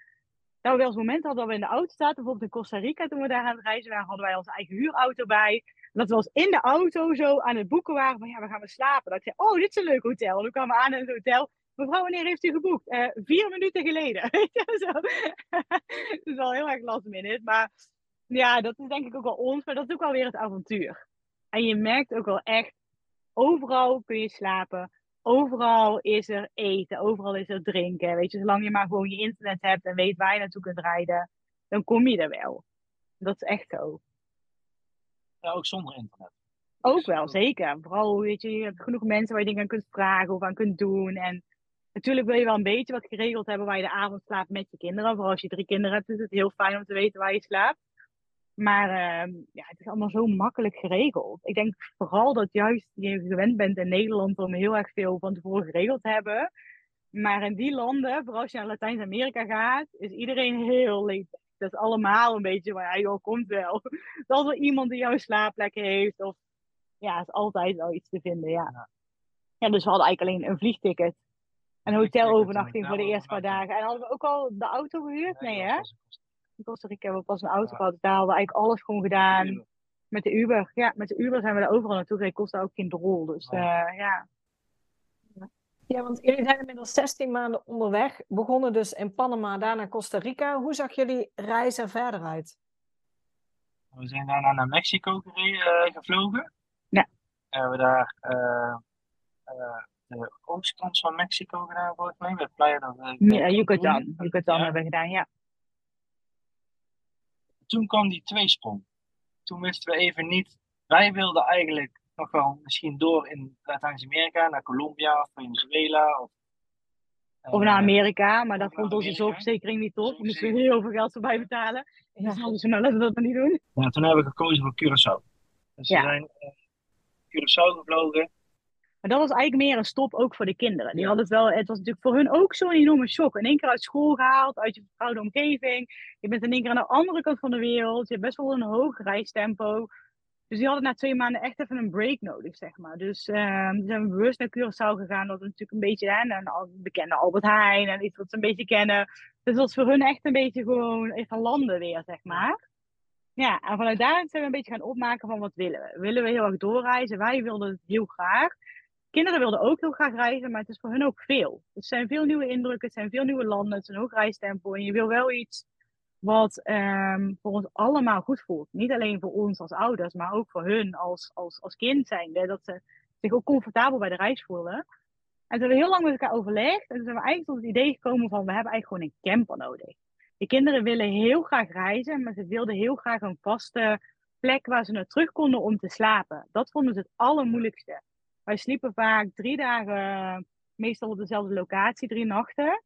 Dat we wel eens momenten hadden dat we in de auto zaten, bijvoorbeeld in Costa Rica toen we daar aan het reizen waren, hadden wij onze eigen huurauto bij. Dat we als in de auto zo aan het boeken waren van ja, we gaan we slapen. Dat ik zei, oh, dit is een leuk hotel. Toen kwamen we aan in het hotel. Mevrouw, wanneer heeft u geboekt? Uh, vier minuten geleden. [laughs] [laughs] dat is wel heel erg last minute. Maar ja, dat is denk ik ook wel ons, maar dat is ook wel weer het avontuur. En je merkt ook wel echt, overal kun je slapen. Overal is er eten, overal is er drinken. Weet je, zolang je maar gewoon je internet hebt en weet waar je naartoe kunt rijden, dan kom je er wel. Dat is echt zo. Ja, ook zonder internet. Ook wel, zeker. Vooral, weet je, je hebt genoeg mensen waar je dingen aan kunt vragen of aan kunt doen. En natuurlijk wil je wel een beetje wat geregeld hebben waar je de avond slaapt met je kinderen. Vooral als je drie kinderen hebt, is het heel fijn om te weten waar je slaapt. Maar ehm, ja, het is allemaal zo makkelijk geregeld. Ik denk vooral dat juist je gewend bent in Nederland om heel erg veel van tevoren geregeld te hebben. Maar in die landen, vooral als je naar Latijns-Amerika gaat, is iedereen heel leed. Dat is allemaal een beetje van, ja joh, komt wel. [laughs] Dat er iemand die jouw slaapplek heeft. Of ja, is altijd wel iets te vinden, ja. Ja, dus we hadden eigenlijk alleen een vliegticket. Een hotelovernachting voor de eerste paar dagen. En hadden we ook al de auto gehuurd? Nee, hè? In Costa Rica hebben we pas een auto gehad. Dus daar hadden we eigenlijk alles gewoon gedaan. Met de Uber. Ja, met de Uber zijn we er overal naartoe gereden. Kostte ook geen drol. Dus uh, ja. Ja, want jullie zijn inmiddels 16 maanden onderweg. Begonnen dus in Panama, daarna Costa Rica. Hoe zag jullie reis er verder uit? We zijn daarna naar Mexico gereden, gevlogen. Ja. En we hebben daar uh, uh, de oostkant van Mexico gedaan, volgens mij. Met Playa de, ja, Yucatan. Yucatan hebben we gedaan, ja. Toen kwam die tweesprong. Toen wisten we even niet. Wij wilden eigenlijk nog wel misschien door in Latijns-Amerika, naar Colombia of Venezuela. Of, uh, of naar Amerika, maar dat vond onze zorgverzekering niet top. Daar moesten we heel veel geld voorbij betalen. Ja. Dus hadden ze nou, laten we dat maar niet doen. Ja, toen hebben we gekozen voor Curaçao. Dus Ja. we zijn uh, Curaçao gevlogen. Maar dat was eigenlijk meer een stop ook voor de kinderen. Die hadden het wel, het was natuurlijk voor hun ook zo'n enorme shock. In één keer uit school gehaald, uit je vertrouwde omgeving. Je bent in één keer aan de andere kant van de wereld. Je hebt best wel een hoog reistempo. Dus die hadden na twee maanden echt even een break nodig, zeg maar. Dus uh, zijn bewust naar Curaçao gegaan. Dat we natuurlijk een beetje, hè, en al bekende Albert Heijn en iets wat ze een beetje kennen. Dus dat was voor hun echt een beetje gewoon even landen weer, zeg maar. Ja, en vanuit daar zijn we een beetje gaan opmaken van wat willen we. Willen we heel erg doorreizen? Wij wilden het heel graag. Kinderen wilden ook heel graag reizen, maar het is voor hun ook veel. Het zijn veel nieuwe indrukken, het zijn veel nieuwe landen, het is een hoog reistempo. En je wil wel iets wat um, voor ons allemaal goed voelt. Niet alleen voor ons als ouders, maar ook voor hun als, als, als kind zijnde. Dat ze zich ook comfortabel bij de reis voelen. En toen hebben we heel lang met elkaar overlegd. En toen zijn we eigenlijk tot het idee gekomen van, we hebben eigenlijk gewoon een camper nodig. De kinderen willen heel graag reizen, maar ze wilden heel graag een vaste plek waar ze naar terug konden om te slapen. Dat vonden ze het allermoeilijkste. Wij sliepen vaak drie dagen, meestal op dezelfde locatie, drie nachten.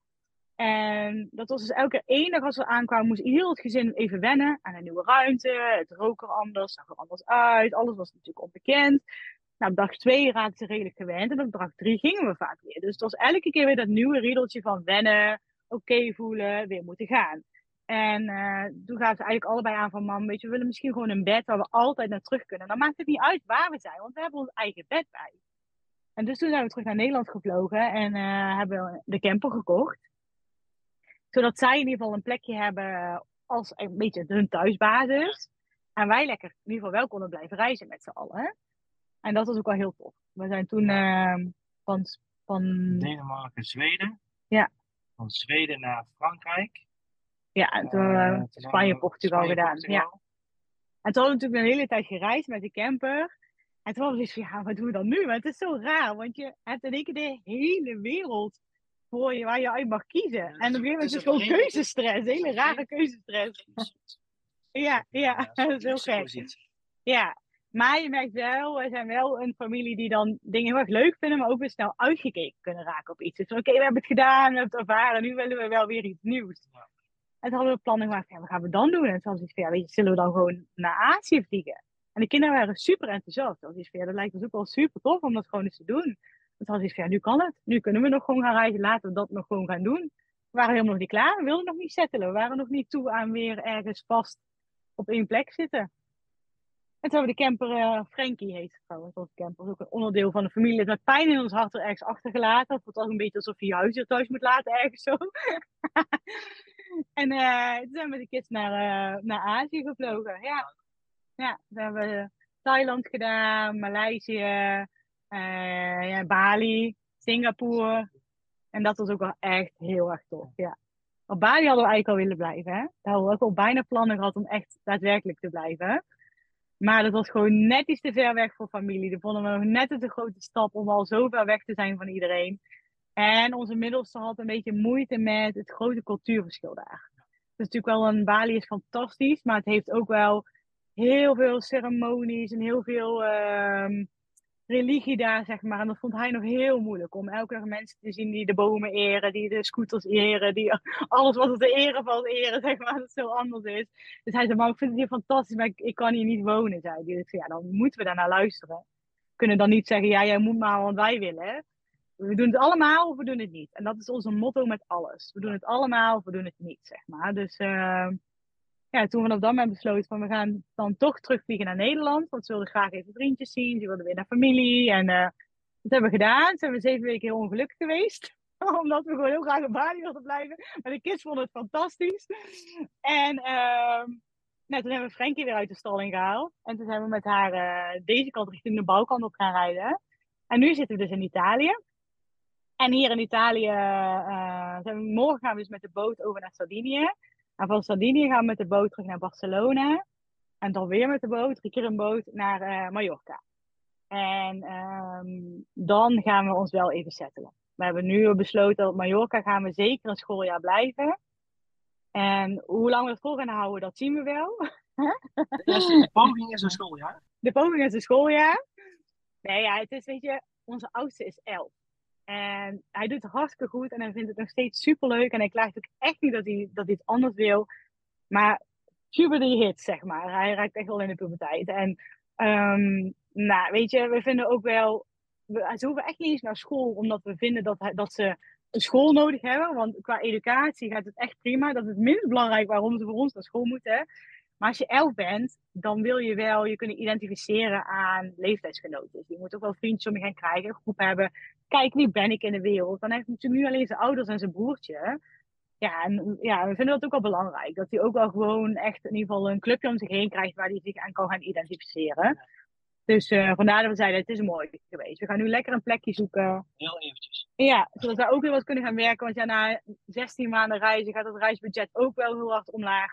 En dat was dus elke dag als we aankwamen, moest heel het gezin even wennen aan een nieuwe ruimte. Het rook er anders, zag er anders uit. Alles was natuurlijk onbekend. Nou, op dag twee raakten ze redelijk gewend. En op dag drie gingen we vaak weer. Dus het was elke keer weer dat nieuwe riedeltje van wennen, oké voelen, weer moeten gaan. En uh, toen gaven ze eigenlijk allebei aan van, mam, weet je, we willen misschien gewoon een bed waar we altijd naar terug kunnen. Dan maakt het niet uit waar we zijn, want we hebben ons eigen bed bij. En dus toen zijn we terug naar Nederland gevlogen en uh, hebben we de camper gekocht. Zodat zij in ieder geval een plekje hebben als een beetje hun thuisbasis. En wij lekker in ieder geval wel konden blijven reizen met z'n allen. En dat was ook wel heel tof. We zijn toen uh, van, van... Denemarken, Zweden. Ja. Van Zweden naar Frankrijk. Ja, en toen hebben we uh, Spanje, Portugal Spanje, gedaan. Portugal. Ja. En toen hadden we natuurlijk een hele tijd gereisd met de camper. En toen was het van, ja, wat doen we dan nu? Maar het is zo raar, want je hebt in één keer de hele wereld voor je waar je uit mag kiezen. En op een gegeven moment is het gewoon keuzestress, hele rare keuzestress. [laughs] ja, ja, [laughs] dat is heel gek. Ja, maar je merkt wel, we zijn wel een familie die dan dingen heel erg leuk vinden, maar ook weer snel uitgekeken kunnen raken op iets. Dus oké, okay, we hebben het gedaan, we hebben het ervaren, nu willen we wel weer iets nieuws. En toen hadden we plannen gemaakt, ja, wat gaan we dan doen? En toen hadden we van, ja, weet je, zullen we dan gewoon naar Azië vliegen? En de kinderen waren super enthousiast. Dat is ja, dat lijkt ons ook wel super tof om dat gewoon eens te doen. Ze van, ja, nu kan het. Nu kunnen we nog gewoon gaan reizen. Laten we dat nog gewoon gaan doen. We waren helemaal nog niet klaar. We wilden nog niet settelen. We waren nog niet toe aan weer ergens vast op één plek zitten. En toen hebben we de camper, uh, Frankie heet onze camper. ook een onderdeel van de familie. Met pijn in ons hart er ergens achtergelaten. Het ook een beetje alsof je je huis hier thuis moet laten, ergens zo. [laughs] en uh, toen zijn we met de kids naar, uh, naar Azië gevlogen. Ja, ja toen hebben we Thailand gedaan, Maleisië, uh, ja, Bali, Singapore. En dat was ook wel echt heel erg tof, ja. Op Bali hadden we eigenlijk al willen blijven, hè. Daar hadden we ook al bijna plannen gehad om echt daadwerkelijk te blijven. Maar dat was gewoon net iets te ver weg voor familie. Dat vonden we nog net een te grote stap om al zo ver weg te zijn van iedereen. En onze middelste had een beetje moeite met het grote cultuurverschil daar. Dus natuurlijk wel een Bali is fantastisch, maar het heeft ook wel heel veel ceremonies en heel veel... Uh, religie daar, zeg maar. En dat vond hij nog heel moeilijk om elke keer mensen te zien die de bomen eren, die de scooters eren, die [laughs] alles wat er te eren valt eren, zeg maar, dat het zo anders is. Dus hij zei, maar ik vind het hier fantastisch, maar ik, kan hier niet wonen, zei hij. Dus ja, dan moeten we daar naar luisteren. We kunnen dan niet zeggen, ja, jij moet maar wat wij willen. We doen het allemaal of we doen het niet. En dat is onze motto met alles. We doen het allemaal of we doen het niet, zeg maar. Dus... Uh, ja, toen we op dat moment besloten van we gaan dan toch terugvliegen naar Nederland. Want ze wilden graag even vriendjes zien. Ze wilden weer naar familie. En uh, dat hebben we gedaan. Toen zijn we zeven weken heel ongelukkig geweest. [laughs] Omdat we gewoon heel graag op Bali wilden blijven. Maar de kids vonden het fantastisch. En uh, nou, toen hebben we Frankie weer uit de stalling gehaald. En toen zijn we met haar uh, deze kant richting de bouwkant op gaan rijden. En nu zitten we dus in Italië. En hier in Italië, uh, zijn we, morgen gaan we dus met de boot over naar Sardinië. En van Sardinië gaan we met de boot terug naar Barcelona. En dan weer met de boot, drie keer een boot, naar uh, Mallorca. En um, dan gaan we ons wel even settelen. We hebben nu besloten dat op Mallorca gaan we zeker een schooljaar blijven. En hoe lang we het vol gaan houden, dat zien we wel. de poging is een schooljaar? De poging is een schooljaar. Nee, ja, het is, weet je, onze oudste is elf. En hij doet het hartstikke goed en hij vindt het nog steeds super leuk. En hij klaagt ook echt niet dat hij, dat hij iets anders wil. Maar puberty hit, zeg maar. Hij raakt echt wel in de puberteit. En um, nou, weet je, we vinden ook wel. We, ze hoeven echt niet eens naar school, omdat we vinden dat, dat ze een school nodig hebben. Want qua educatie gaat het echt prima. Dat is het minst belangrijk waarom ze voor ons naar school moeten. Maar als je elf bent, dan wil je wel je kunnen identificeren aan leeftijdsgenoten. Dus je moet ook wel vriendjes om je gaan krijgen, een groep hebben. Kijk, wie ben ik in de wereld? Dan heeft hij natuurlijk nu alleen zijn ouders en zijn broertje. Ja, en ja, we vinden dat ook wel belangrijk. Dat hij ook wel gewoon echt in ieder geval een clubje om zich heen krijgt waar hij zich aan kan gaan identificeren. Dus uh, vandaar dat we zeiden, het is mooi geweest. We gaan nu lekker een plekje zoeken. Heel eventjes. Ja, zodat we ook weer wat kunnen gaan werken. Want ja, na 16 maanden reizen gaat het reisbudget ook wel heel hard omlaag.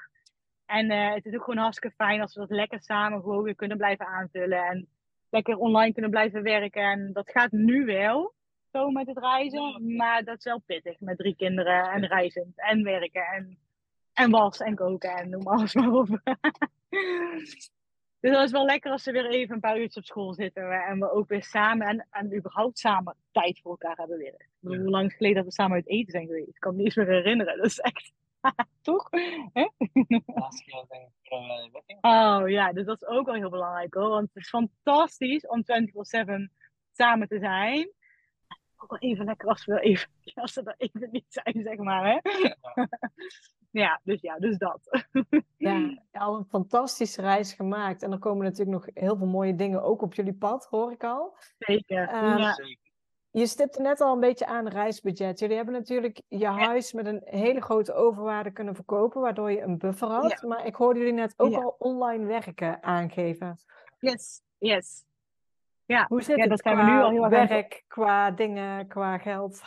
En uh, het is ook gewoon hartstikke fijn als we dat lekker samen gewoon weer kunnen blijven aanvullen. En lekker online kunnen blijven werken. En dat gaat nu wel, zo met het reizen. Maar dat is wel pittig met drie kinderen en reizen en werken. En, en was en koken en noem alles maar op. [laughs] dus dat is wel lekker als ze weer even een paar uurtjes op school zitten. En we ook weer samen en, en überhaupt samen tijd voor elkaar hebben weer. Ik bedoel, hoe lang geleden dat we samen uit eten zijn geweest? Ik kan me niet meer herinneren. Dat is echt [laughs] Toch? Hè? Laatste keer denk ik Oh ja, dus dat is ook wel heel belangrijk hoor. Want het is fantastisch om 24-7 samen te zijn. Ook wel even lekker als we, even, [laughs] als we er even niet zijn, zeg maar. Hè? Ja. [laughs] ja, dus ja, dus dat. [laughs] Ja, al een fantastische reis gemaakt. En er komen natuurlijk nog heel veel mooie dingen ook op jullie pad, hoor ik al. Zeker. Um, ja. Zeker. Je stipte net al een beetje aan reisbudget. Jullie hebben natuurlijk je huis met een hele grote overwaarde kunnen verkopen, waardoor je een buffer had. Ja. Maar ik hoorde jullie net ook al online werken aangeven. Yes, yes. Ja, Hoe zit Ja, het dat zijn we nu al heel erg aan werk, qua dingen, qua geld?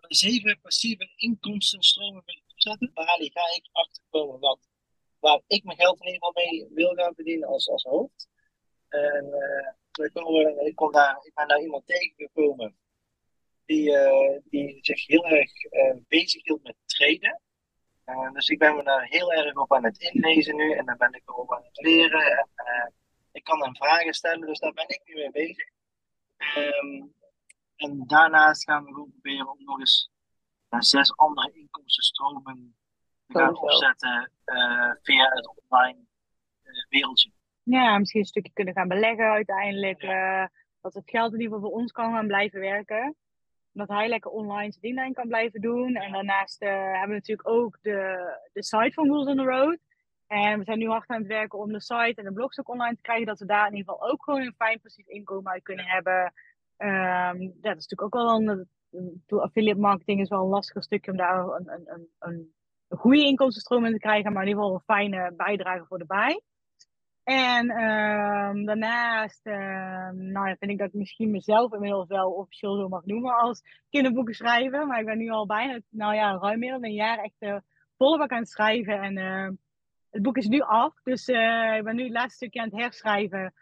Zeven passieve inkomstenstromen willen opzetten. Daar ga ik achterkomen wat, waar ik mijn geld in ieder geval mee wil gaan verdienen als, als hoofd. En eh, we komen, ik, kom daar, ik ben daar iemand tegengekomen die, eh, die zich heel erg eh, bezig hield met traden. Dus ik ben me daar heel erg op aan het inlezen nu en dan ben ik ook aan het leren. En, eh, ik kan hem vragen stellen, dus daar ben ik nu mee bezig. Ehm, en daarnaast gaan we gewoon proberen om nog eens zes andere inkomstenstromen te gaan opzetten eh, via het online eh, wereldje. Ja, misschien een stukje kunnen gaan beleggen uiteindelijk. eh, dat het geld in ieder geval voor ons kan gaan blijven werken. Dat hij lekker online zijn ding kan blijven doen. En daarnaast hebben we natuurlijk ook de, de site van Rules on the Road. En we zijn nu hard aan het werken om de site en de blogs ook online te krijgen. Dat we daar in ieder geval ook gewoon een fijn passief inkomen uit kunnen hebben. Ehm, ja, dat is natuurlijk ook wel een... Affiliate marketing is wel een lastiger stukje om daar een, een, een, een, goede inkomstenstroom in te krijgen. Maar in ieder geval een fijne bijdrage voor de bij. En ehm, daarnaast ehm, nou, ja, vind ik dat ik misschien mezelf inmiddels wel officieel zo mag noemen als kinderboeken schrijven. Maar ik ben nu al bijna, nou ja, ruim meer dan een jaar echt uh, volle bak aan het schrijven. En uh, het boek is nu af, dus uh, ik ben nu het laatste stukje aan het herschrijven.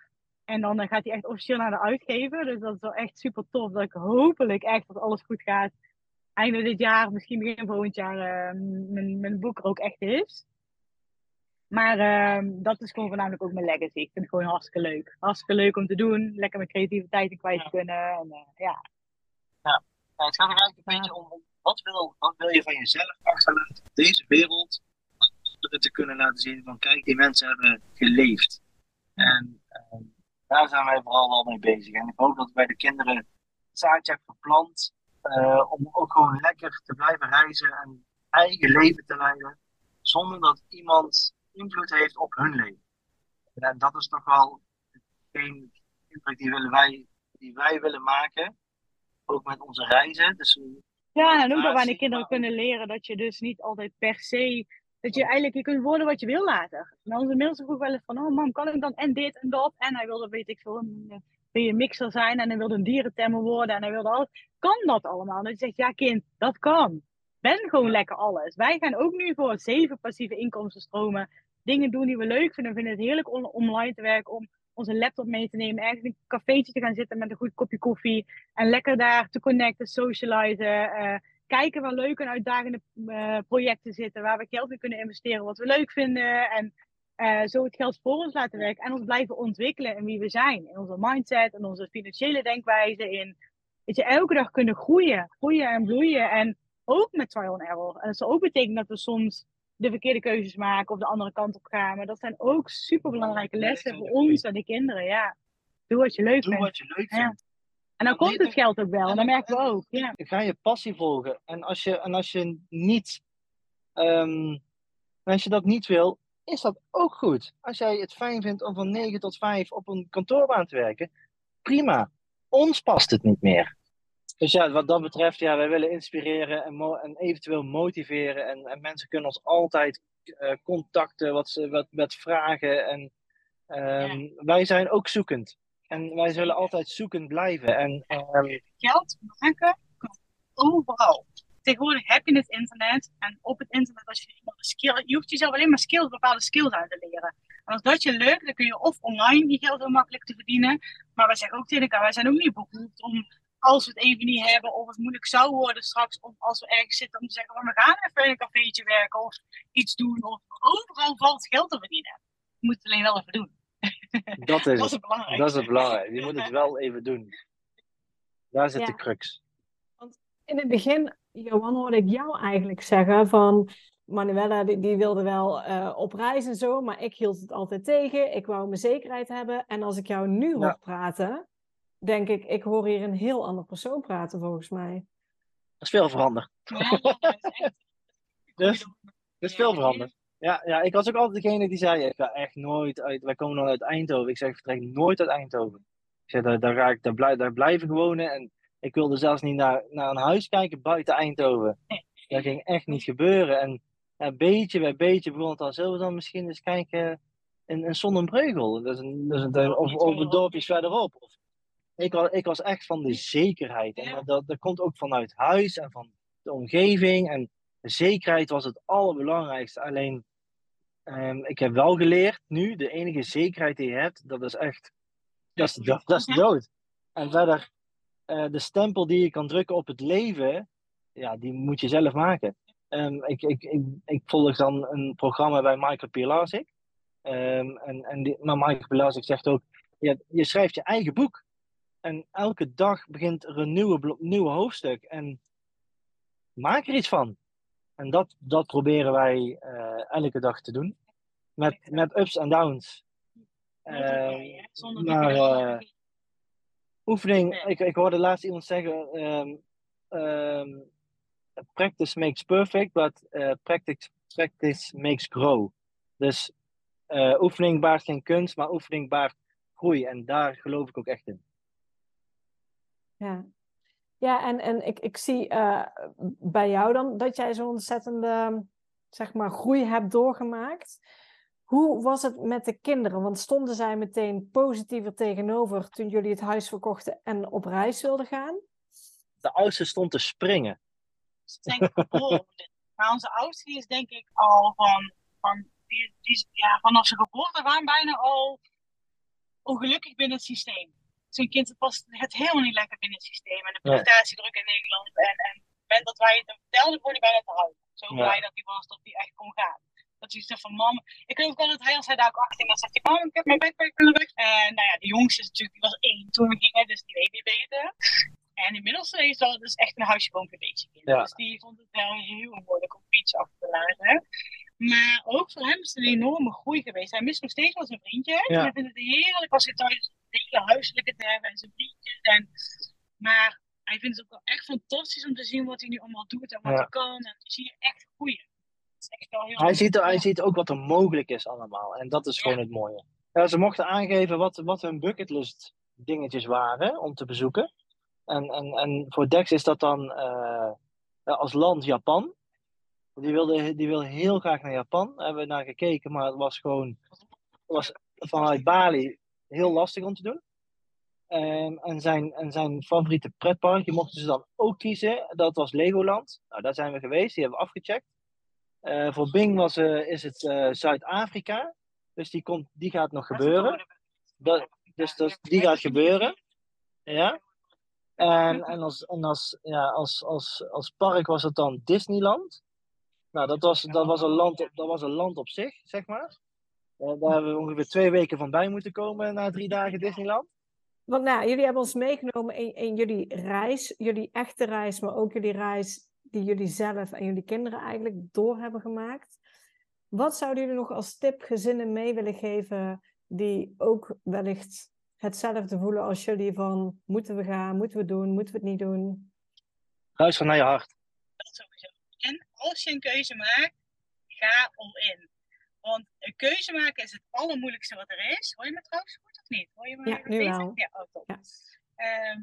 En dan uh, gaat hij echt officieel naar de uitgever. Dus dat is wel echt super tof. Dat ik hopelijk echt dat alles goed gaat. Einde dit jaar, misschien begin volgend jaar, uh, mijn, mijn boek er ook echt is. Maar ehm, dat is gewoon voornamelijk ook mijn legacy. Ik vind het gewoon hartstikke leuk. Hartstikke leuk om te doen. Lekker mijn creativiteit in kwijt kunnen. En, uh, ja. ja. het gaat er eigenlijk een beetje om, wat, wil, wat wil je van jezelf achterlaten op deze wereld? Te kunnen laten zien van kijk, die mensen hebben geleefd. En uh, daar zijn wij vooral wel mee bezig. En ik hoop dat bij de kinderen het zaadje hebben geplant. Uh, om ook gewoon lekker te blijven reizen en eigen leven te leiden. Zonder dat iemand invloed heeft op hun leven. En dat is toch wel geen impact die, willen wij, die wij willen maken. Ook met onze reizen. Dus ja, en ook dat wij de kinderen kunnen leren dat je dus niet altijd per se. Dat je eigenlijk je kunt worden wat je wil later. En onze middelste vroeg wel eens van: Oh, mam, kan ik dan en dit en dat? En hij wilde, weet ik veel, een, een mixer zijn. En hij wilde een dierentemmer worden. En hij wilde alles. Kan dat allemaal? En dan zegt: Ja, kind, dat kan ben gewoon lekker alles. Wij gaan ook nu voor zeven passieve inkomstenstromen dingen doen die we leuk vinden. We vinden het heerlijk om online te werken, om onze laptop mee te nemen, ergens een cafeetje te gaan zitten met een goed kopje koffie en lekker daar te connecten, socializen, uh, kijken waar leuke en uitdagende uh, projecten zitten, waar we geld in kunnen investeren, wat we leuk vinden en uh, zo het geld voor ons laten werken en ons blijven ontwikkelen in wie we zijn, in onze mindset, in onze financiële denkwijze, in dat je elke dag kunnen groeien, groeien en bloeien en ook met trial and error. En dat zal ook betekenen dat we soms de verkeerde keuzes maken of de andere kant op gaan. Maar dat zijn ook super belangrijke lessen voor ons en de kinderen. Ja. Doe wat je leuk Doe vindt. wat je leuk vindt. Ja. En dan komt het geld ook wel. En dat merken we ook. Ja. Ga je passie volgen. En als je, en als je niet. Um, als je dat niet wil, is dat ook goed. Als jij het fijn vindt om van 9 tot 5 op een kantoorbaan te werken, prima. Ons past het niet meer. Dus ja, wat dat betreft, ja, wij willen inspireren en, en eventueel motiveren. En, en, mensen kunnen ons altijd uh, contacten, wat, ze, wat, met vragen. En um, ja. wij zijn ook zoekend. En wij zullen altijd zoekend blijven. En, um... Geld maken kan overal. Tegenwoordig heb je het internet. En op het internet, als je iemand een skill. Je hoeft jezelf alleen maar skills, bepaalde skills aan te leren. En als dat je lukt, dan kun je of online die geld heel makkelijk te verdienen. Maar wij zeggen ook tegen elkaar, wij zijn ook niet beroerd om als we het even niet hebben of het moeilijk zou worden straks, of als we ergens zitten om te zeggen, we gaan even in een cafeetje werken of iets doen, of overal valt geld te verdienen. Je moet het alleen wel even doen. Dat is, dat is het belangrijk. Dat is het. Je moet het wel even doen. Daar zit Ja. de crux. In het begin, Johan, hoorde ik jou eigenlijk zeggen van... Manuela die, die wilde wel eh, op reis en zo, maar ik hield het altijd tegen. Ik wou mijn zekerheid hebben. En als ik jou nu hoor Ja. praten, denk ik, ik hoor hier een heel ander persoon praten volgens mij. Er is veel veranderd. Ja, dat is echt- [laughs] Dus, er is veel veranderd. Ja, ja, ik was ook altijd degene die zei, ik ga echt nooit uit, wij komen dan uit Eindhoven. Ik zeg, ik vertrek nooit uit Eindhoven. Ik zeg, daar, daar ga ik, daar, blij, daar blijven wonen. En ik wilde zelfs niet naar, naar een huis kijken buiten Eindhoven. Dat ging echt niet gebeuren. En ja, beetje bij beetje begon het zullen we dan misschien eens kijken in, in Sonnenbreugel? Dat is een, dat is een, of, of een dorpje verderop. Of, ik, was, ik was echt van de zekerheid. En dat- dat, dat komt ook vanuit huis en van de omgeving. En de zekerheid was het allerbelangrijkste. Alleen, ehm, ik heb wel geleerd nu, de enige zekerheid die je hebt, dat is echt, dat is, dat, is dood. En verder, eh, de stempel die je kan drukken op het leven, ja, die moet je zelf maken. Ehm, ik, ik, ik, ik volg dan een programma bij Michael Pilarczyk. Ehm, en, en die, maar Michael Pilarczyk zegt ook, je schrijft je eigen boek. En elke dag begint er een nieuwe, nieuwe hoofdstuk. En maak er iets van. En dat, dat proberen wij eh, elke dag te doen. Met, met ups en downs. Eh, maar, eh, oefening, ik, ik hoorde laatst iemand zeggen: ehm, ehm, practice makes perfect, but eh, practice, practice makes grow. Dus eh, oefening baart geen kunst, maar oefening baart groei. En daar geloof ik ook echt in. Ja, ja en, en ik, ik zie eh, bij jou dan dat jij zo'n ontzettende zeg maar, groei hebt doorgemaakt. Hoe was het met de kinderen? Want stonden zij meteen positiever tegenover toen jullie het huis verkochten en op reis wilden gaan? De oudste stond te springen. denk ik geboren. Maar onze oudste is denk ik al van, van die, ja, vanaf zijn geboorte waren bijna al ongelukkig binnen het systeem. Zijn kind past het helemaal niet lekker binnen het systeem. En de prestatiedruk in Nederland. En, en op het moment dat wij het hem vertelden, word hij bijna te huilen. Zo blij dat hij was dat hij echt kon gaan. Dat hij zegt van, mam, ik geloof wel dat hij als hij daar ook achter dan zegt hij, mam, ik heb mijn backpack weg. En nou ja, de jongste is natuurlijk, die was één toen we gingen, dus die weet niet beter. En inmiddels is dat dus echt een huisje boompje beetje Ja. Dus die vond het wel heel moeilijk om iets af te laten. Maar ook voor hem is het een enorme groei geweest. Hij mist nog steeds wel zijn vriendjes. Ja. Hij vindt het heerlijk als hij thuis het hele huiselijke te hebben en zijn vriendjes. En, maar hij vindt het ook wel echt fantastisch om te zien wat hij nu allemaal doet en wat Ja. hij kan. En dan zie je echt groeien. Hij ziet, hij ziet ook wat er mogelijk is allemaal. En dat is gewoon het mooie. Ja, ze mochten aangeven wat, wat hun bucketlist dingetjes waren om te bezoeken. En, en, en voor Dex is dat dan eh, als land Japan. Die wilde, die wilde heel graag naar Japan. Daar hebben we naar gekeken, maar het was gewoon was vanuit Bali heel lastig om te doen. En, en, zijn, en zijn favoriete pretparkje mochten ze dan ook kiezen. Dat was Legoland. Nou, daar zijn we geweest, die hebben we afgecheckt. Eh, voor Bing was, eh, is het eh, Zuid-Afrika. Dus die, komt, die gaat nog gebeuren. Dat, dus dat, die gaat gebeuren. Ja. En, en, als, en als, ja, als, als, als park was het dan Disneyland. Nou, dat was, dat was, een, land op, dat was een land op zich, zeg maar. Daar hebben we ongeveer twee weken van bij moeten komen na drie dagen Disneyland. Want nou, jullie hebben ons meegenomen in, in jullie reis, jullie echte reis, maar ook jullie reis die jullie zelf en jullie kinderen eigenlijk door hebben gemaakt. Wat zouden jullie nog als tip gezinnen mee willen geven die ook wellicht hetzelfde voelen als jullie van moeten we gaan, moeten we doen, moeten we het niet doen? Luister naar je hart. Dat sowieso. En als je een keuze maakt, ga all in. Want een keuze maken is het allermoeilijkste wat er is. Hoor je me trouwens goed niet? Hoor je me Ja, nu beter? wel. Ja, oh, top. Ja. Ehm,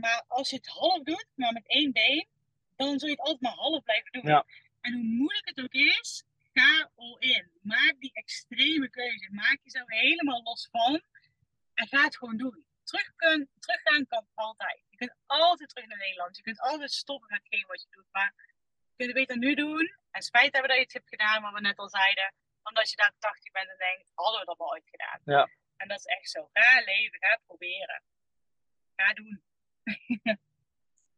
maar als je het half doet, maar met één been, dan zul je het altijd maar half blijven doen. Ja. En hoe moeilijk het ook is, ga all in. Maak die extreme keuze. Maak jezelf helemaal los van. En ga het gewoon doen. Terug kun, teruggaan kan altijd. Je kunt altijd terug naar Nederland. Je kunt altijd stoppen met hetgeen wat je doet. Maar je kunt het beter nu doen. En spijt hebben dat je het hebt gedaan, wat we net al zeiden. Omdat je daar 80 bent en denkt, hadden we dat wel ooit gedaan. Ja. En dat is echt zo. Ga leven, ga proberen. Ga doen. [laughs]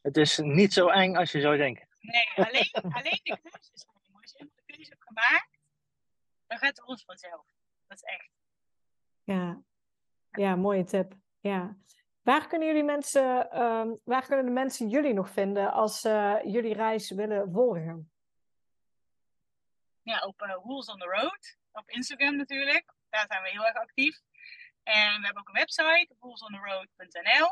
Het is niet zo eng als je zou denken. Nee, alleen, alleen de keuze is eng. Als je de keuze hebt gemaakt, dan gaat het alles vanzelf. Dat is echt. Ja, ja mooie tip. Ja. Waar kunnen jullie mensen, ehm, waar kunnen de mensen jullie nog vinden als ze jullie reis willen volgen? Ja, op uh, Wheels on the Road. Op Instagram natuurlijk. Daar zijn we heel erg actief. En we hebben ook een website, wheelsontheroad.nl.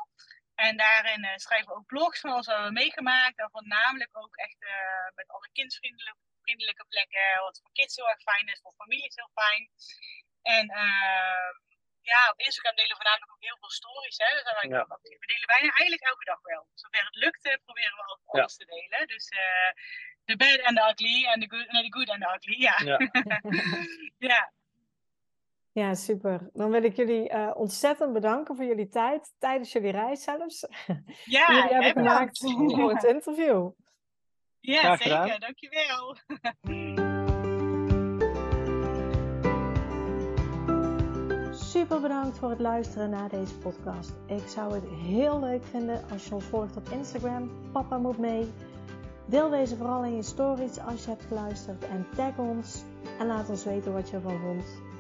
En daarin uh, schrijven we ook blogs van alles wat we hebben meegemaakt. En voornamelijk ook echt uh, met alle kindsvriendelijke vriendelijke plekken. Wat voor kids heel erg fijn is, voor families heel fijn. En uh, ja, op Instagram delen we voornamelijk ook heel veel stories. Hè? Dus ja. actief. We delen bijna eigenlijk elke dag wel. Zover het lukt, proberen we alles ja. te delen. Dus uh, de bad and the ugly en de good, nee, de good and the ugly. Ja. Ja. [laughs] ja. Super. Dan wil ik jullie uh, ontzettend bedanken voor jullie tijd, tijdens jullie reis zelfs. Ja, die [laughs] jullie hebben gemaakt voor het interview. Ja, Graag zeker. gedaan. Dankjewel. [laughs] Super bedankt voor het luisteren naar deze podcast. Ik zou het heel leuk vinden als je ons volgt op Instagram. Papa moet mee. Deel deze vooral in je stories als je hebt geluisterd en tag ons en laat ons weten wat je ervan vond.